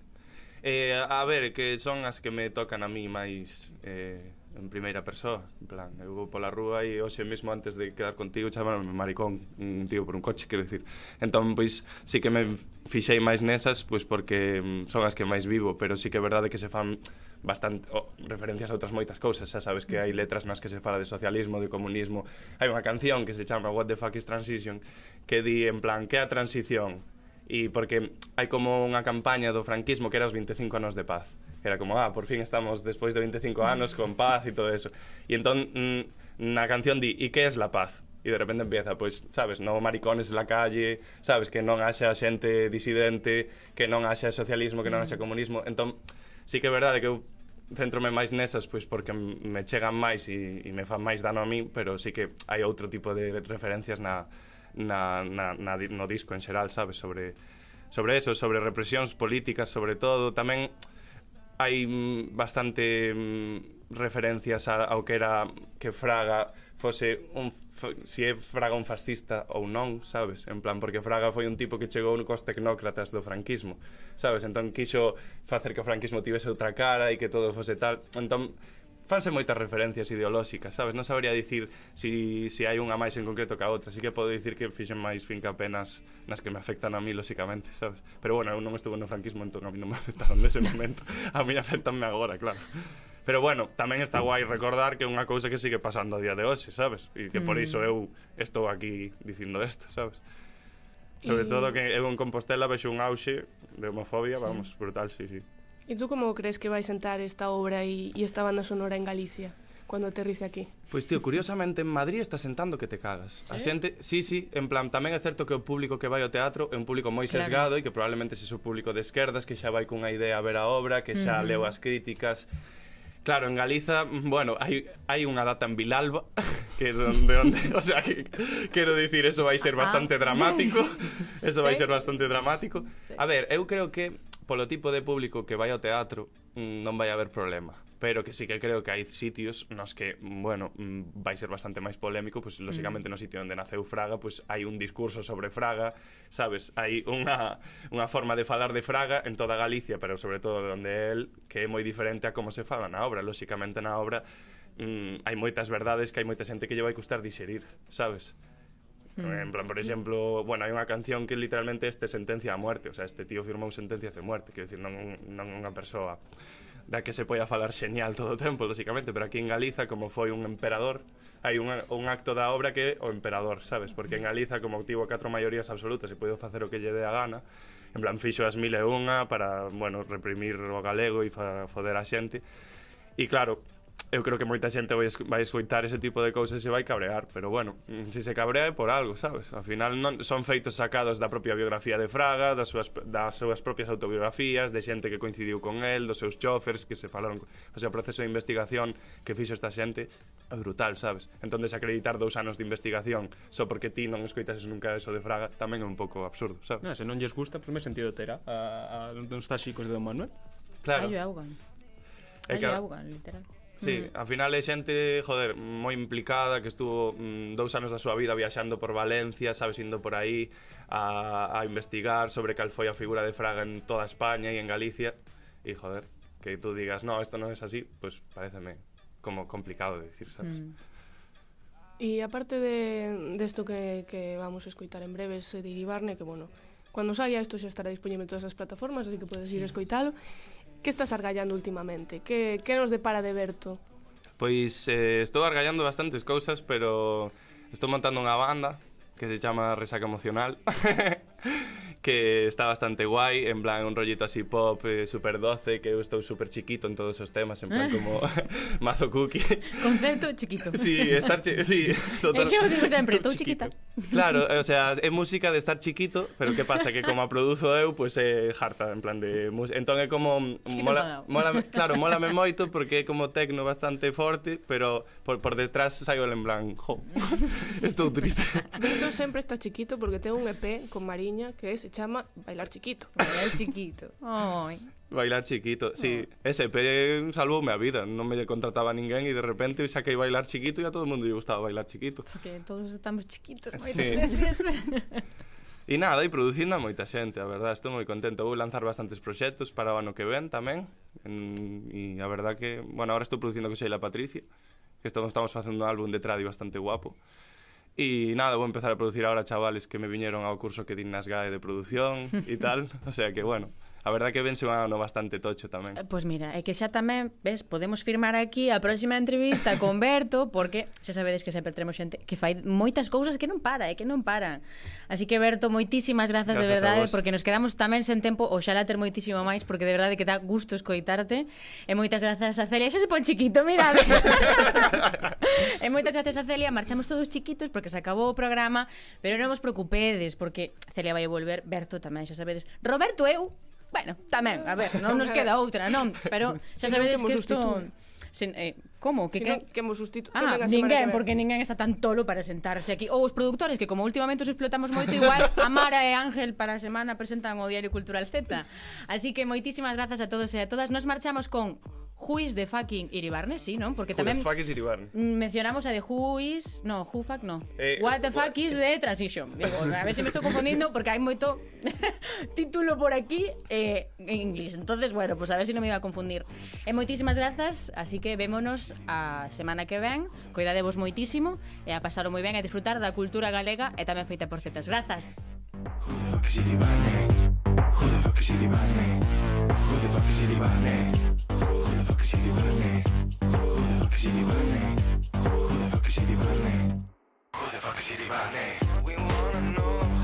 K: Eh, a ver, que son as que me tocan a mí máis... Eh, en primeira persoa, en plan, eu vou pola rúa e hoxe mesmo antes de quedar contigo chamaronme maricón, un tío por un coche, quero dicir. Entón, pois, sí que me fixei máis nesas, pois porque mm, son as que máis vivo, pero sí que é verdade que se fan bastante oh, referencias a outras moitas cousas, xa sabes que hai letras nas que se fala de socialismo, de comunismo. Hai unha canción que se chama What the fuck is transition, que di en plan, que é a transición? E porque hai como unha campaña do franquismo que era os 25 anos de paz que era como, ah, por fin estamos despois de 25 anos con paz e todo eso. E entón, mm, na canción di, e que é la paz? E de repente empieza, pois, sabes, non maricones na calle, sabes, que non haxa xente disidente, que non haxa socialismo, que non haxa mm. comunismo. Entón, sí que é verdade que eu centrome máis nesas pois porque me chegan máis e, e me fan máis dano a mí, pero sí que hai outro tipo de referencias na, na, na, na no disco en xeral, sabes, sobre sobre eso, sobre represións políticas, sobre todo, tamén hai mm, bastante mm, referencias a, ao que era que Fraga fose un si é Fraga un fascista ou non, sabes? En plan, porque Fraga foi un tipo que chegou cos tecnócratas do franquismo, sabes? Entón quixo facer que o franquismo tivese outra cara e que todo fose tal. Entón, fanse moitas referencias ideolóxicas, sabes? Non sabría dicir si, si hai unha máis en concreto que a outra, así que podo dicir que fixen máis finca apenas nas que me afectan a mí, lóxicamente, sabes? Pero bueno, eu non estuve no franquismo, entón a mí non me *laughs* afectaron nese momento, a mí afectanme agora, claro. Pero bueno, tamén está guai recordar que é unha cousa que sigue pasando a día de hoxe, sabes? E que por iso eu estou aquí dicindo isto, sabes? Sobre todo que eu en Compostela vexo un auxe de homofobia,
J: sí.
K: vamos, brutal, sí, sí.
J: E tú como crees que vai sentar esta obra e, e esta banda sonora en Galicia? cando aterrice aquí.
K: Pois tío, curiosamente en Madrid está sentando que te cagas.
J: ¿Sí?
K: A xente, sí, sí, en plan, tamén é certo que o público que vai ao teatro é un público moi sesgado e que probablemente se o público de esquerdas que xa vai cunha idea a ver a obra, que xa
B: mm.
K: leu as críticas. Claro, en Galiza, bueno, hai, hai unha data en Vilalba *laughs* que donde, onde, o sea, que, quero dicir, eso vai ser ah. bastante
B: ah.
K: dramático. *laughs* Eso vai ser bastante dramático. A ver, eu creo que polo tipo de público que vai ao teatro mm, non vai haber problema pero que sí que creo que hai sitios nos que, mm, bueno, mm, vai ser bastante máis polémico, pois pues, lóxicamente mm. no sitio onde naceu Fraga, pois pues, hai un discurso sobre Fraga, sabes, hai unha unha forma de falar de Fraga en toda Galicia, pero sobre todo onde el, que é moi diferente a como se fala na obra, lóxicamente na obra mm, hai moitas verdades que hai moita xente que lle vai custar digerir, sabes? Mm. En plan, por exemplo, bueno, hai unha canción que literalmente este sentencia a muerte, o sea, este tío firmou sentencias de muerte, quero dicir, non, non unha persoa da que se poida falar xeñal todo o tempo, lóxicamente, pero aquí en Galiza, como foi un emperador, hai un, un acto da obra que o emperador, sabes? Porque en Galiza, como obtivo catro maiorías absolutas e puido facer o que lle dé a gana, en plan, fixo as mil e unha para, bueno, reprimir o galego e fa, foder a xente. E claro, eu creo que moita xente vai, vai escoitar ese tipo de cousas e vai cabrear, pero bueno, mm, se se cabrea é por algo, sabes? Al final non son feitos sacados da propia biografía de Fraga, das súas, das súas propias autobiografías, de xente que coincidiu con el, dos seus chofers que se falaron, o sea, o proceso de investigación que fixo esta xente é brutal, sabes? Entón desacreditar dous anos de investigación só porque ti non escoitas nunca eso de Fraga tamén é un pouco absurdo, sabes?
C: Non, se non lles gusta, pois pues me sentido tera a, a, a, a, a, a, a,
K: a,
B: a, a,
K: Claro.
B: Hai
K: augan.
B: Hai augan, literal.
K: Sí, mm. ao final é xente, joder, moi implicada que estuvo mm, dous anos da súa vida viaxando por Valencia, sabes, indo por aí a, a investigar sobre cal foi a figura de Fraga en toda España e en Galicia e, joder, que tú digas, no, esto non é así, pues pareceme como complicado de decir, sabes?
B: Mm.
J: E aparte de desto de que, que vamos a escoitar en breves de Iribarne, que, bueno, cando saia isto xa estará disponible en todas as plataformas, así que podes ir a escoitalo, Que estás argallando últimamente? Que, que nos depara de Berto?
K: Pois eh, estou argallando bastantes cousas, pero estou montando unha banda que se chama Resaca Emocional *laughs* que está bastante guai, en plan un rollito así pop eh, super doce, que eu estou super chiquito en todos os temas, en plan como *laughs* *laughs* mazo cookie.
B: Concepto chiquito.
K: Sí, estar chi sí, *laughs* total.
B: É que eu digo sempre, estou chiquita.
K: Claro, o sea, é música de estar chiquito, pero que pasa que como a produzo eu, pois pues, é harta en plan de entón é como
B: chiquito
K: mola, mola, claro, mola me moito porque é como tecno bastante forte, pero por, por detrás saio en plan, jo. Estou triste.
J: Eu sempre está chiquito porque ten un EP con Mariña que é chama Bailar Chiquito.
B: Bailar Chiquito. *laughs* Ai.
K: Bailar Chiquito, sí. Oh. Ese EP salvoume a vida, non me contrataba ninguén e de repente eu saquei Bailar Chiquito e a todo mundo lle gustaba Bailar Chiquito.
B: Porque todos estamos chiquitos,
K: sí. *laughs* E nada, e producindo a moita xente, a verdad, estou moi contento. Vou lanzar bastantes proxectos para o ano que ven tamén. E a verdad que, bueno, agora estou producindo con Sheila Patricia, que estamos, estamos facendo un álbum de tradi bastante guapo. E nada, vou empezar a producir agora chavales que me viñeron ao curso que din nas GAE de produción e *laughs* tal, o sea que bueno, a verdad que vense un ano bastante tocho tamén.
B: Pois pues mira, é que xa tamén, ves, podemos firmar aquí a próxima entrevista con Berto, porque xa sabedes que sempre tremos xente que fai moitas cousas que non para, é que non para. Así que Berto, moitísimas grazas,
K: grazas de
B: verdade, porque nos quedamos tamén sen tempo, oxalá ter moitísimo máis, porque de verdade que dá gusto escoitarte. E moitas grazas a Celia, xa se pon chiquito, mira. *laughs* e moitas grazas a Celia, marchamos todos chiquitos porque se acabou o programa, pero non vos preocupedes, porque Celia vai volver, Berto tamén, xa sabedes. Roberto, eu Bueno, tamén, a ver, non nos queda outra, non? Pero *laughs* xa sabedes que isto... Sen, eh, como? Que,
J: Que,
B: ah,
J: que... que hemos sustituído
B: ah, ninguén, porque ninguén está tan tolo para sentarse aquí. Ou os productores, que como últimamente os explotamos moito *laughs* Igual Amara e Ángel para a semana presentan o Diario Cultural Z. Así que moitísimas grazas a todos e a todas. Nos marchamos con Juis de fucking Iribarne, sí, non? Porque
K: Who
B: tamén the
K: fuck is Iribarne?
B: Mm, mencionamos a de Juis, no, Who fuck no.
K: Eh,
B: What the eh, fuck what... is eh. de Transition. Digo, a ver se si me estou confundindo porque hai moito *laughs* título por aquí eh, en inglés. Entonces, bueno, pues a ver se si non me iba a confundir. E eh, moitísimas grazas, así que vémonos a semana que ven. Coidadevos moitísimo e eh, a pasalo moi ben e disfrutar da cultura galega e tamén feita por cetas. Grazas.
L: Who the fuck is Iribarne? Who the fuck is Iribarne? Who the fuck is Iribarne? Who the fuck is Iribarne? Who the fuck is? Who the? Who the fuck is Iribane? We wanna know